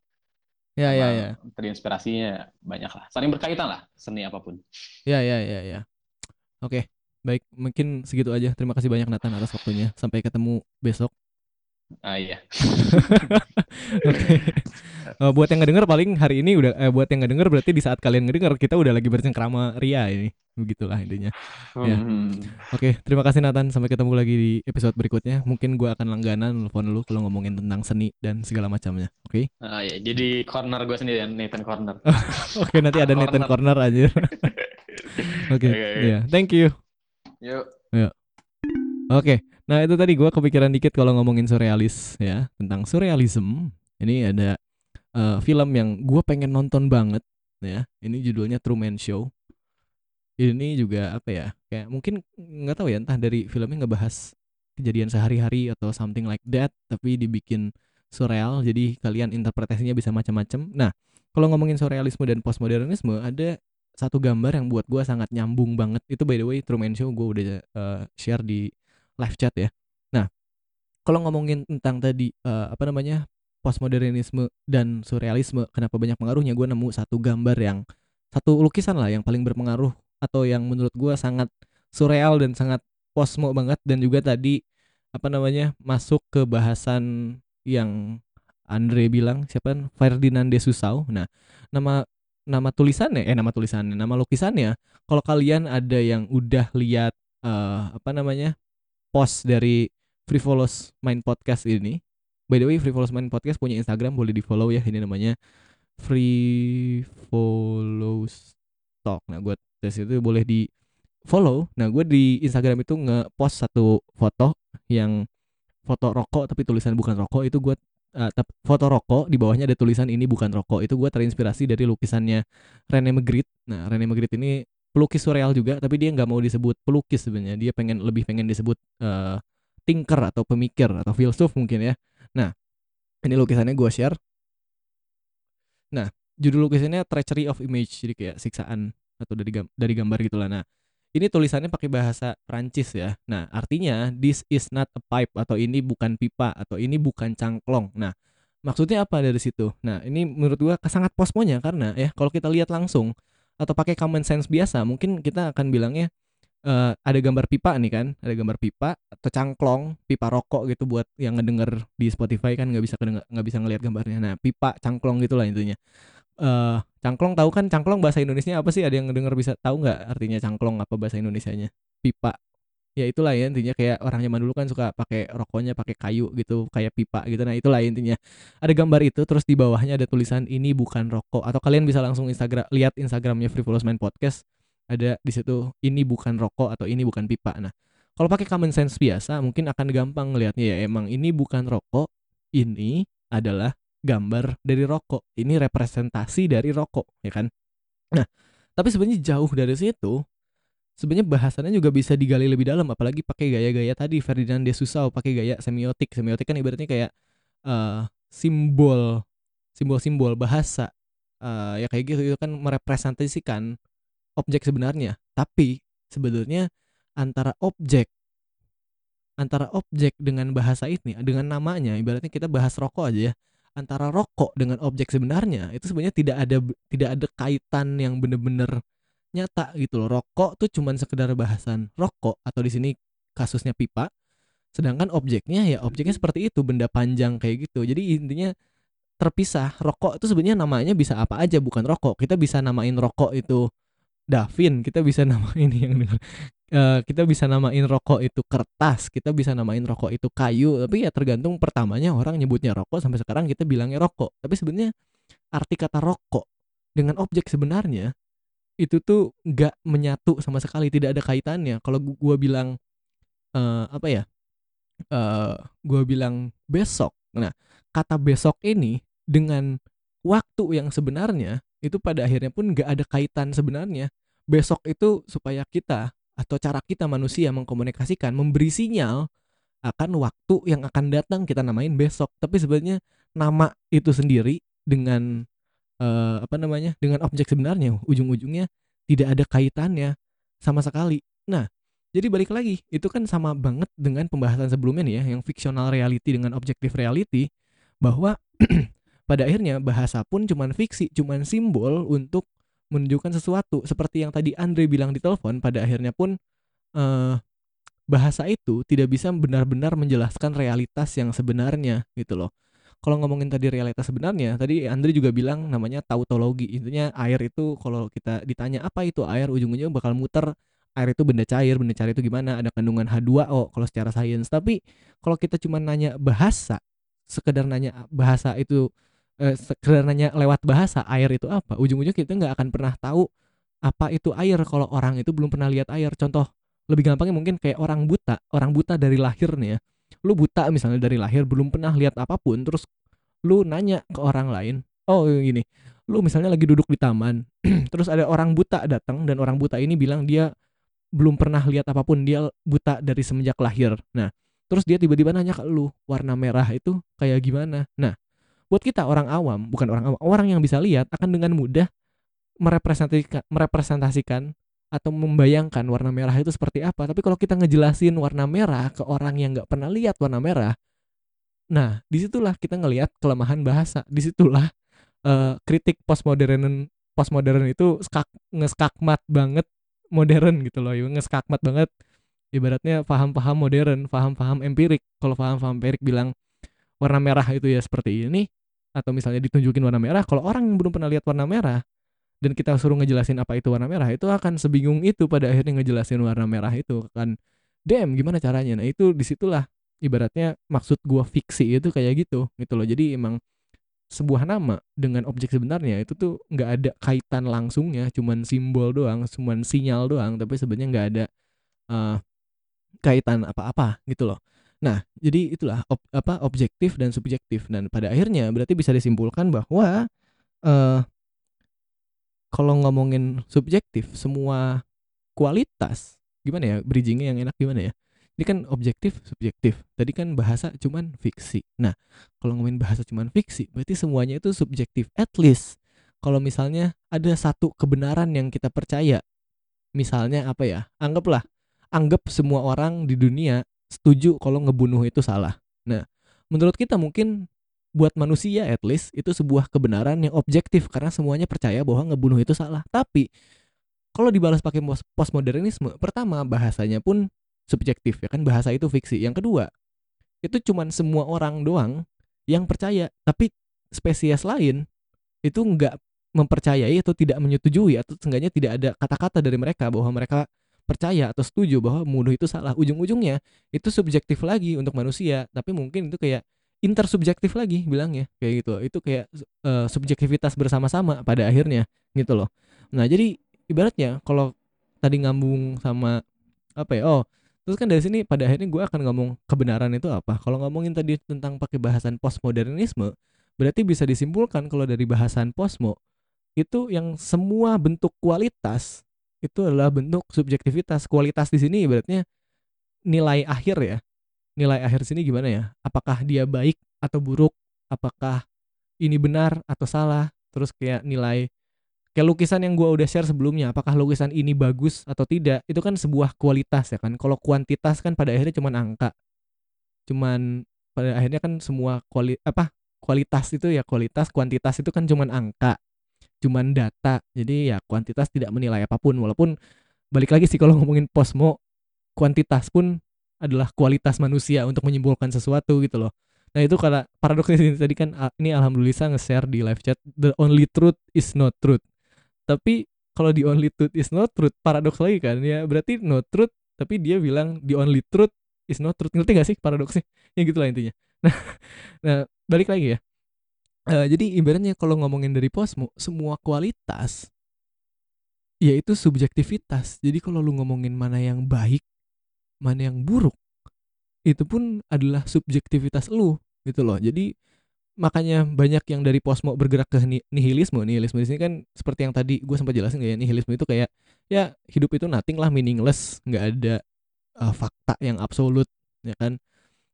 Ya ya ya. Terinspirasinya banyak lah. Saling berkaitan lah seni apa pun. Ya ya ya ya. Oke, baik mungkin segitu aja. Terima kasih banyak Nathan atas waktunya. Sampai ketemu besok. Ah iya. Oke. Eh, buat yang ngedenger paling hari ini udah eh, buat yang ngedenger berarti di saat kalian ngedenger kita udah lagi bercengkrama Ria ini. Begitulah intinya. Ya. Hmm. Oke, terima kasih Nathan. Sampai ketemu lagi di episode berikutnya. Mungkin gua akan langganan nelfon lu kalau ngomongin tentang seni dan segala macamnya. Oke. Ah iya. Jadi corner gue sendiri Nathan Corner. Oke, nanti ada Nathan Corner aja. Oke. Oke, oke. Ya, thank you. Yuk. Oke, nah itu tadi gua kepikiran dikit kalau ngomongin surrealis ya tentang surrealism. Ini ada eh, film yang gua pengen nonton banget ya. Ini judulnya Truman Show. Ini juga apa ya? Kayak mungkin nggak tahu ya entah dari filmnya ngebahas kejadian sehari-hari atau something like that, tapi dibikin surreal. Jadi kalian interpretasinya bisa macam-macam. Nah, kalau ngomongin surrealisme dan postmodernisme ada satu gambar yang buat gua sangat nyambung banget. Itu by the way Truman Show gue udah eh, share di live chat ya. Nah, kalau ngomongin tentang tadi eh, apa namanya postmodernisme dan surrealisme, kenapa banyak pengaruhnya? Gue nemu satu gambar yang satu lukisan lah yang paling berpengaruh atau yang menurut gue sangat surreal dan sangat posmo banget dan juga tadi apa namanya masuk ke bahasan yang Andre bilang siapa Ferdinand de Susau. Nah, nama nama tulisannya eh nama tulisannya, nama lukisannya kalau kalian ada yang udah lihat eh, apa namanya post dari Frivolous Mind Podcast ini. By the way, Frivolous Mind Podcast punya Instagram, boleh di follow ya. Ini namanya Frivolous Talk. Nah, gue tes itu boleh di follow. Nah, gue di Instagram itu nge-post satu foto yang foto rokok tapi tulisan bukan rokok itu gue foto rokok di bawahnya ada tulisan ini bukan rokok itu gue terinspirasi dari lukisannya Rene Magritte nah Rene Magritte ini pelukis surreal juga tapi dia nggak mau disebut pelukis sebenarnya dia pengen lebih pengen disebut eh, thinker atau pemikir atau filsuf mungkin ya nah ini lukisannya gue share nah judul lukisannya treachery of image jadi kayak siksaan atau dari gam- dari gambar gitulah nah ini tulisannya pakai bahasa Prancis ya. Nah, artinya this is not a pipe atau ini bukan pipa atau ini bukan cangklong. Nah, maksudnya apa dari situ? Nah, ini menurut gua sangat posmonya karena ya kalau kita lihat langsung atau pakai common sense biasa, mungkin kita akan bilangnya eh, ada gambar pipa nih kan, ada gambar pipa atau cangklong, pipa rokok gitu buat yang ngedenger di Spotify kan nggak bisa nggak bisa ngelihat gambarnya. Nah, pipa, cangklong gitulah intinya. eh cangklong tahu kan cangklong bahasa Indonesianya apa sih? Ada yang ngedenger bisa tahu nggak artinya cangklong apa bahasa Indonesianya? Pipa. Ya itulah ya intinya kayak orang zaman dulu kan suka pakai rokoknya pakai kayu gitu kayak pipa gitu. Nah, itulah intinya. Ada gambar itu terus di bawahnya ada tulisan ini bukan rokok atau kalian bisa langsung Instagram lihat Instagramnya Frivolous Mind Podcast ada di situ ini bukan rokok atau ini bukan pipa. Nah, kalau pakai common sense biasa mungkin akan gampang ngelihatnya ya emang ini bukan rokok, ini adalah gambar dari rokok. Ini representasi dari rokok, ya kan? Nah, tapi sebenarnya jauh dari situ. Sebenarnya bahasannya juga bisa digali lebih dalam apalagi pakai gaya-gaya tadi Ferdinand de Saussure pakai gaya semiotik. Semiotik kan ibaratnya kayak eh, simbol simbol-simbol bahasa eh, ya kayak gitu itu kan merepresentasikan objek sebenarnya. Tapi sebenarnya antara objek antara objek dengan bahasa ini dengan namanya ibaratnya kita bahas rokok aja ya antara rokok dengan objek sebenarnya itu sebenarnya tidak ada tidak ada kaitan yang bener-bener nyata gitu loh. Rokok tuh cuman sekedar bahasan rokok atau di sini kasusnya pipa. Sedangkan objeknya ya objeknya seperti itu benda panjang kayak gitu. Jadi intinya terpisah. Rokok itu sebenarnya namanya bisa apa aja bukan rokok. Kita bisa namain rokok itu Davin kita bisa namain yang Eh, kita bisa namain rokok itu kertas kita bisa namain rokok itu kayu. Tapi ya tergantung pertamanya orang nyebutnya rokok sampai sekarang kita bilangnya rokok. Tapi sebenarnya arti kata rokok dengan objek sebenarnya itu tuh nggak menyatu sama sekali tidak ada kaitannya. Kalau gu- gua bilang eh, apa ya eh gua bilang besok. Nah kata besok ini dengan waktu yang sebenarnya itu pada akhirnya pun nggak ada kaitan sebenarnya. Besok itu supaya kita atau cara kita manusia mengkomunikasikan memberi sinyal akan waktu yang akan datang kita namain besok. Tapi sebenarnya nama itu sendiri dengan eh, apa namanya dengan objek sebenarnya ujung-ujungnya tidak ada kaitannya sama sekali nah jadi balik lagi itu kan sama banget dengan pembahasan sebelumnya nih ya yang fictional reality dengan objective reality bahwa pada akhirnya bahasa pun cuman fiksi cuman simbol untuk menunjukkan sesuatu seperti yang tadi Andre bilang di telepon pada akhirnya pun eh bahasa itu tidak bisa benar-benar menjelaskan realitas yang sebenarnya gitu loh. Kalau ngomongin tadi realitas sebenarnya, tadi Andre juga bilang namanya tautologi. Intinya air itu kalau kita ditanya apa itu air, ujung-ujungnya bakal muter air itu benda cair, benda cair itu gimana? Ada kandungan H2O kalau secara sains. Tapi kalau kita cuma nanya bahasa, sekedar nanya bahasa itu eh, sekedar nanya lewat bahasa air itu apa, ujung-ujungnya kita nggak akan pernah tahu apa itu air kalau orang itu belum pernah lihat air. Contoh lebih gampangnya mungkin kayak orang buta, orang buta dari lahir nih ya. Lu buta misalnya dari lahir belum pernah lihat apa pun, terus lu nanya ke orang lain, oh gini, lu misalnya lagi duduk di taman, terus ada orang buta datang dan orang buta ini bilang dia belum pernah lihat apa pun, dia buta dari semenjak lahir. Nah, terus dia tiba-tiba nanya ke lu, warna merah itu kayak gimana? Nah, buat kita orang awam, bukan orang awam, orang yang bisa lihat akan dengan mudah merepresentasikan, merepresentasikan atau membayangkan warna merah itu seperti apa. Tapi kalau kita ngejelasin warna merah ke orang yang nggak pernah lihat warna merah, nah di situlah kita ngelihat kelemahan bahasa. Di situlah eh, kritik postmodern postmodern itu skak, ngeskakmat banget modern gitu loh, ngeskakmat banget. Ibaratnya paham-paham modern, paham-paham empirik. Kalau paham-paham empirik bilang warna merah itu ya seperti ini, atau misalnya ditunjukin warna merah, kalau orang yang belum pernah lihat warna merah, dan kita suruh ngejelasin apa itu warna merah itu akan sebingung itu pada akhirnya ngejelasin warna merah itu kan damn gimana caranya? Nah itu di situlah ibaratnya maksud gua fiksi itu kayak gitu gitu loh. Jadi emang sebuah nama dengan objek sebenarnya itu tuh nggak ada kaitan langsungnya cuman simbol doang cuman sinyal doang tapi sebenarnya nggak ada eh, kaitan apa-apa gitu loh. Nah jadi itulah ob- apa objektif dan subjektif. Dan pada akhirnya berarti bisa disimpulkan bahwa eh kalau ngomongin subjektif semua kualitas gimana ya bridgingnya yang enak gimana ya? Ini kan objektif subjektif. Tadi kan bahasa cuman fiksi. Nah kalau ngomongin bahasa cuman fiksi berarti semuanya itu subjektif at least. Kalau misalnya ada satu kebenaran yang kita percaya misalnya apa ya anggaplah anggap semua orang di dunia setuju kalau ngebunuh itu salah. Nah menurut kita mungkin buat manusia at least itu sebuah kebenaran yang objektif karena semuanya percaya bahwa ngebunuh itu salah. Tapi kalau dibalas pakai pos- postmodernisme, pertama bahasanya pun subjektif ya kan bahasa itu fiksi. Yang kedua, itu cuman semua orang doang yang percaya, tapi spesies lain itu nggak mempercayai atau tidak menyetujui atau seenggaknya tidak ada kata-kata dari mereka bahwa mereka percaya atau setuju bahwa membunuh itu salah. Ujung-ujungnya itu subjektif lagi untuk manusia, tapi mungkin itu kayak intersubjektif lagi bilangnya kayak gitu itu kayak eh, subjektivitas bersama-sama pada akhirnya gitu loh. Nah jadi ibaratnya kalau tadi ngambung sama apa ya oh terus kan dari sini pada akhirnya gue akan ngomong kebenaran itu apa. Kalau ngomongin tadi tentang pakai bahasan postmodernisme berarti bisa disimpulkan kalau dari bahasan posmo itu yang semua bentuk kualitas itu adalah bentuk subjektivitas. Kualitas di sini ibaratnya nilai akhir ya nilai akhir sini gimana ya? Apakah dia baik atau buruk? Apakah ini benar atau salah? Terus kayak nilai kayak lukisan yang gua udah share sebelumnya, apakah lukisan ini bagus atau tidak? Itu kan sebuah kualitas ya kan. Kalau kuantitas kan pada akhirnya cuman angka. Cuman pada akhirnya kan semua kuali apa? Kualitas itu ya kualitas, kuantitas itu kan cuman angka. Cuman data. Jadi ya kuantitas tidak menilai apa pun walaupun balik lagi sih kalau ngomongin posmo kuantitas pun adalah kualitas manusia untuk menyimpulkan sesuatu gitu loh. Nah itu karena paradoksnya tadi kan ah, ini alhamdulillah nge-share di live chat the only truth is not truth. Tapi kalau the only truth is not truth paradoks lagi kan ya berarti no truth tapi dia bilang the only truth is not truth. Ngerti gak sih paradoksnya? Ya gitulah intinya. Nah nah balik lagi ya. Eh, jadi ibaratnya kalau ngomongin dari posmo semua kualitas yaitu subjektivitas. Jadi kalau lu ngomongin mana yang baik mana yang buruk itu pun adalah subjektivitas lu gitu loh. Jadi makanya banyak yang dari posmo bergerak ke ni- nihilisme. Nihilisme di sini kan seperti yang tadi gue sempat jelasin kayak nihilisme itu kayak ya hidup itu nothing lah meaningless nggak ada uh, fakta yang absolut ya kan?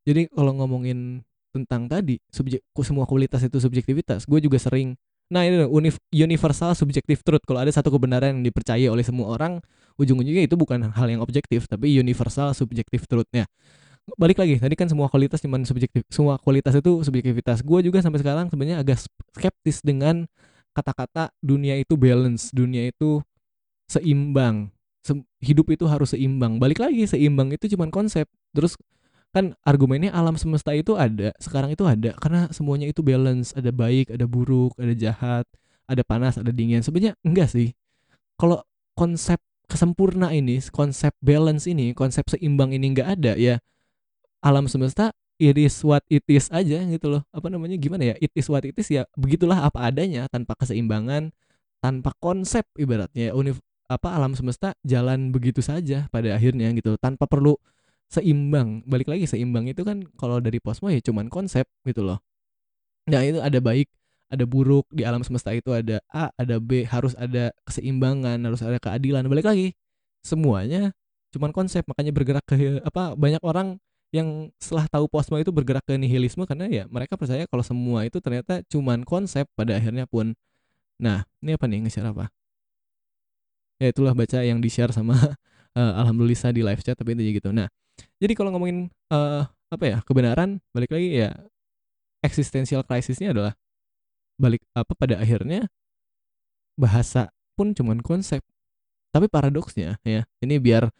Jadi kalau ngomongin tentang tadi subjek semua kualitas itu subjektivitas. Gue juga sering nah ini universal subjective truth. Kalau ada satu kebenaran yang dipercaya oleh semua orang ujung-ujungnya itu bukan hal yang objektif tapi universal subjective truthnya. Balik lagi tadi kan semua kualitas cuman subjektif semua kualitas itu subjektivitas. Gue juga sampai sekarang sebenarnya agak skeptis dengan kata-kata dunia itu balance dunia itu seimbang. Hidup itu harus seimbang. Balik lagi seimbang itu cuman konsep. Terus kan argumennya alam semesta itu ada sekarang itu ada. Karena semuanya itu balance ada baik ada buruk ada jahat ada panas ada dingin. Sebenarnya enggak sih. Kalau konsep kesempurna ini konsep balance ini konsep seimbang ini enggak ada ya. Alam semesta it is what it is aja gitu loh. Apa namanya gimana ya? It is what it is ya begitulah apa adanya tanpa keseimbangan tanpa konsep ibaratnya. Univ apa alam semesta jalan begitu saja pada akhirnya gitu tanpa perlu seimbang. Balik lagi seimbang itu kan kalau dari posmo ya cuman konsep gitu loh. Nah itu ada baik ada buruk di alam semesta itu ada A ada B harus ada keseimbangan harus ada keadilan. Balik lagi semuanya cuman konsep makanya bergerak ke apa banyak orang yang setelah tahu posmo itu bergerak ke nihilisme karena ya mereka percaya kalau semua itu ternyata cuman konsep pada akhirnya pun. Nah ini apa nih nge-share apa? Ya itulah baca yang di share sama eh, alhamdulillah di live chat tapi itu gitu. Nah jadi kalau ngomongin eh apa ya kebenaran balik lagi ya existential crisisnya adalah balik apa pada akhirnya bahasa pun cuman konsep. Tapi paradoksnya ya ini biar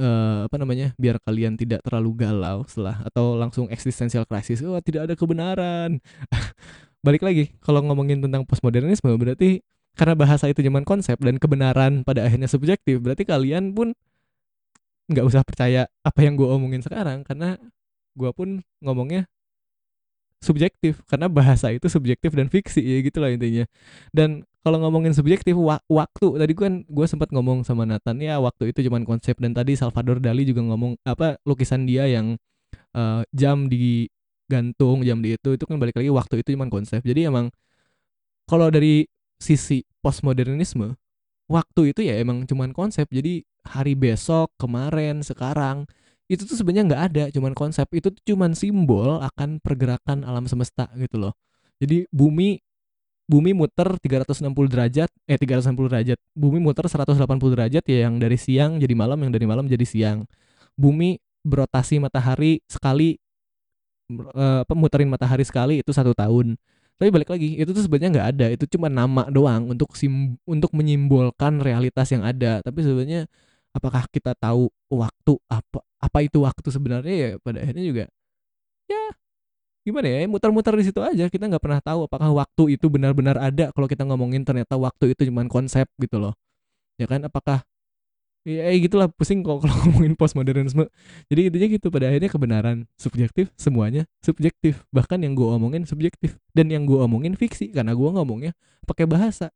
eh, apa namanya biar kalian tidak terlalu galau setelah atau langsung existential crisis wah tidak ada kebenaran. Balik lagi kalau ngomongin tentang postmodernisme berarti karena bahasa itu cuman konsep dan kebenaran pada akhirnya subjektif berarti kalian pun nggak usah percaya apa yang gue omongin sekarang karena gue pun ngomongnya subjektif karena bahasa itu subjektif dan fiksi ya gitu lah intinya. Dan kalau ngomongin subjektif wa- waktu tadi kan gue sempat ngomong sama Nathan ya waktu itu cuman konsep dan tadi Salvador Dali juga ngomong apa lukisan dia yang eh, jam digantung jam di itu itu kan balik lagi waktu itu cuman konsep. Jadi emang kalau dari sisi postmodernisme waktu itu ya emang cuman konsep. Jadi hari besok kemarin sekarang itu tuh sebenarnya nggak ada cuman konsep. Itu tuh cuman simbol akan pergerakan alam semesta gitu loh. Jadi bumi bumi muter 360 derajat eh 360 derajat. Bumi muter 180 derajat ya yang dari siang jadi malam yang dari malam jadi siang. Bumi berotasi matahari sekali eh, matahari sekali itu satu tahun. Tapi balik lagi itu tuh sebenarnya nggak ada. Itu cuma nama doang untuk sim untuk menyimbolkan realitas yang ada. Tapi sebenarnya apakah kita tahu waktu apa apa itu waktu sebenarnya ya pada akhirnya juga ya gimana ya muter-muter di situ aja. Kita nggak pernah tahu apakah waktu itu benar-benar ada. Kalau kita ngomongin ternyata waktu itu cuma konsep gitu loh. Ya kan apakah ya, ya gitulah pusing kok kalau ngomongin postmodernisme. Jadi intinya gitu pada akhirnya kebenaran subjektif semuanya subjektif. Bahkan yang gue omongin subjektif dan yang gue omongin fiksi karena gue ngomongnya pakai bahasa.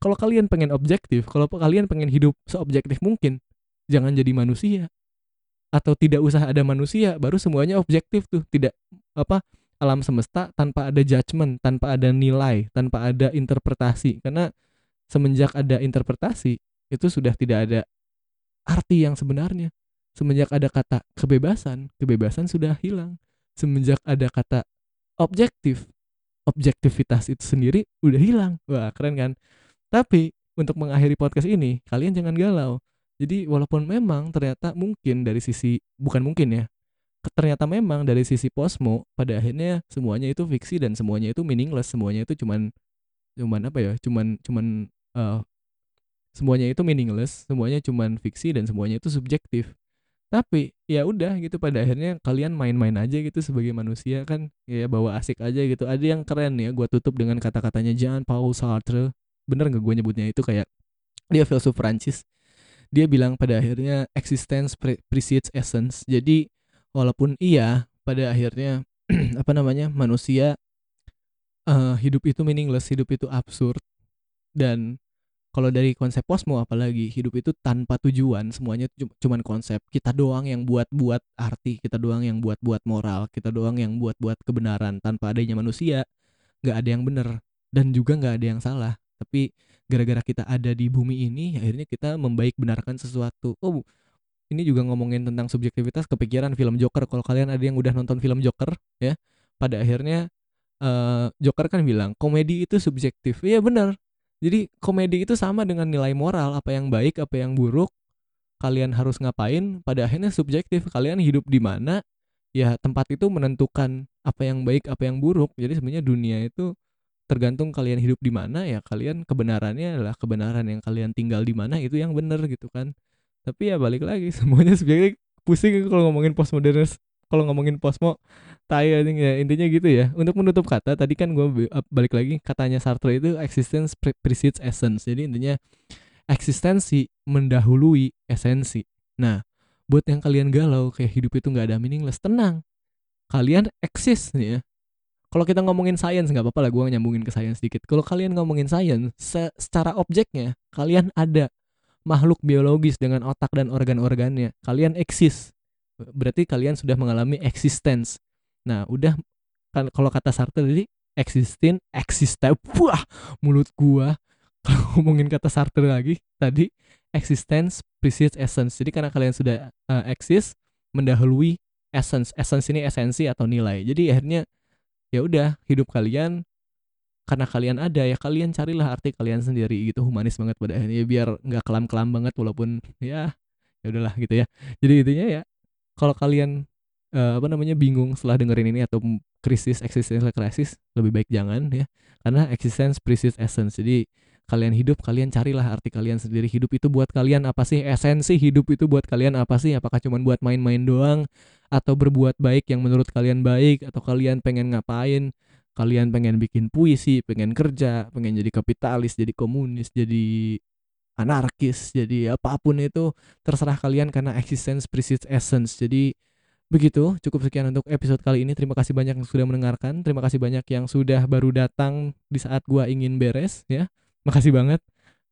Kalau kalian pengen objektif kalau kalian pengen hidup seobjektif mungkin jangan jadi manusia. Atau tidak usah ada manusia baru semuanya objektif tuh. Tidak apa alam semesta tanpa ada judgement tanpa ada nilai tanpa ada interpretasi. Karena semenjak ada interpretasi itu sudah tidak ada arti yang sebenarnya. Semenjak ada kata kebebasan kebebasan sudah hilang. Semenjak ada kata objektif objektivitas itu sendiri udah hilang. Wah keren kan? Tapi untuk mengakhiri podcast ini kalian jangan galau jadi walaupun memang ternyata mungkin dari sisi bukan mungkin ya ternyata memang dari sisi posmo pada akhirnya semuanya itu fiksi dan semuanya itu meaningless semuanya itu cuman cuman apa ya cuman cuman eh, semuanya itu meaningless semuanya cuman fiksi dan semuanya itu subjektif. Tapi ya udah gitu pada akhirnya kalian main-main aja gitu sebagai manusia kan ya bawa asik aja gitu. Ada yang keren ya gua tutup dengan kata-katanya Jean Paul Sartre. Bener nggak gue nyebutnya itu kayak dia filsuf Prancis dia bilang pada akhirnya existence pre- precedes essence. Jadi walaupun iya pada akhirnya apa namanya manusia eh, hidup itu meaningless hidup itu absurd. Dan kalau dari konsep posmo apalagi hidup itu tanpa tujuan semuanya cu- cuman konsep. Kita doang yang buat-buat arti kita doang yang buat-buat moral kita doang yang buat-buat kebenaran. Tanpa adanya manusia nggak ada yang benar. Dan juga nggak ada yang salah. Tapi gara-gara kita ada di bumi ini akhirnya kita membaik benarkan sesuatu. Oh ini juga ngomongin tentang subjektivitas kepikiran film Joker. Kalau kalian ada yang udah nonton film Joker ya pada akhirnya eh Joker kan bilang komedi itu subjektif. Iya benar. Jadi komedi itu sama dengan nilai moral. Apa yang baik apa yang buruk kalian harus ngapain pada akhirnya subjektif. Kalian hidup di mana ya tempat itu menentukan apa yang baik apa yang buruk. Jadi sebenarnya dunia itu tergantung kalian hidup di mana ya kalian kebenarannya adalah kebenaran yang kalian tinggal di mana itu yang benar gitu kan. Tapi ya balik lagi semuanya subjektif pusing kalau ngomongin postmodernis kalau ngomongin posmo tai ya intinya gitu ya. Untuk menutup kata tadi kan gue balik lagi katanya Sartre itu existence pre- precedes essence. Jadi intinya eksistensi mendahului esensi. Nah buat yang kalian galau kayak hidup itu nggak ada meaningless tenang. Kalian eksis nih ya kalau kita ngomongin sains nggak apa-apa lah gue nyambungin ke sains sedikit kalau kalian ngomongin sains se- secara objeknya kalian ada makhluk biologis dengan otak dan organ-organnya. Kalian eksis. Berarti kalian sudah mengalami existence. Nah udah kan kalau kata Sartre tadi existing existe wah mulut gua. Kalau ngomongin kata Sartre lagi tadi existence precedes essence. Jadi karena kalian sudah uh, exist mendahului essence. Essence ini esensi atau nilai. Jadi akhirnya ya udah hidup kalian karena kalian ada ya kalian carilah arti kalian sendiri gitu humanis banget pada akhirnya biar nggak kelam-kelam banget walaupun ya ya udahlah gitu ya. Jadi intinya ya kalau kalian uh, apa namanya bingung setelah dengerin ini atau krisis existential crisis lebih baik jangan ya karena existence precedes essence. Jadi kalian hidup kalian carilah arti kalian sendiri. Hidup itu buat kalian apa sih? Esensi hidup itu buat kalian apa sih? Apakah cuma buat main-main doang? Atau berbuat baik yang menurut kalian baik? Atau kalian pengen ngapain? Kalian pengen bikin puisi pengen kerja pengen jadi kapitalis jadi komunis jadi anarkis jadi apa pun itu terserah kalian karena existence precedes essence. Jadi begitu. Cukup sekian untuk episode kali ini. Terima kasih banyak yang sudah mendengarkan. Terima kasih banyak yang sudah baru datang di saat gua ingin beres ya makasih banget.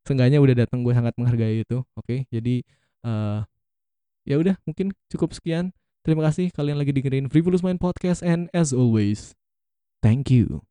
Seenggaknya udah datang gue sangat menghargai itu oke? Jadi uh, ya udah mungkin cukup sekian. Terima kasih kalian lagi dengerin Frivolous Mind Podcast and as always thank you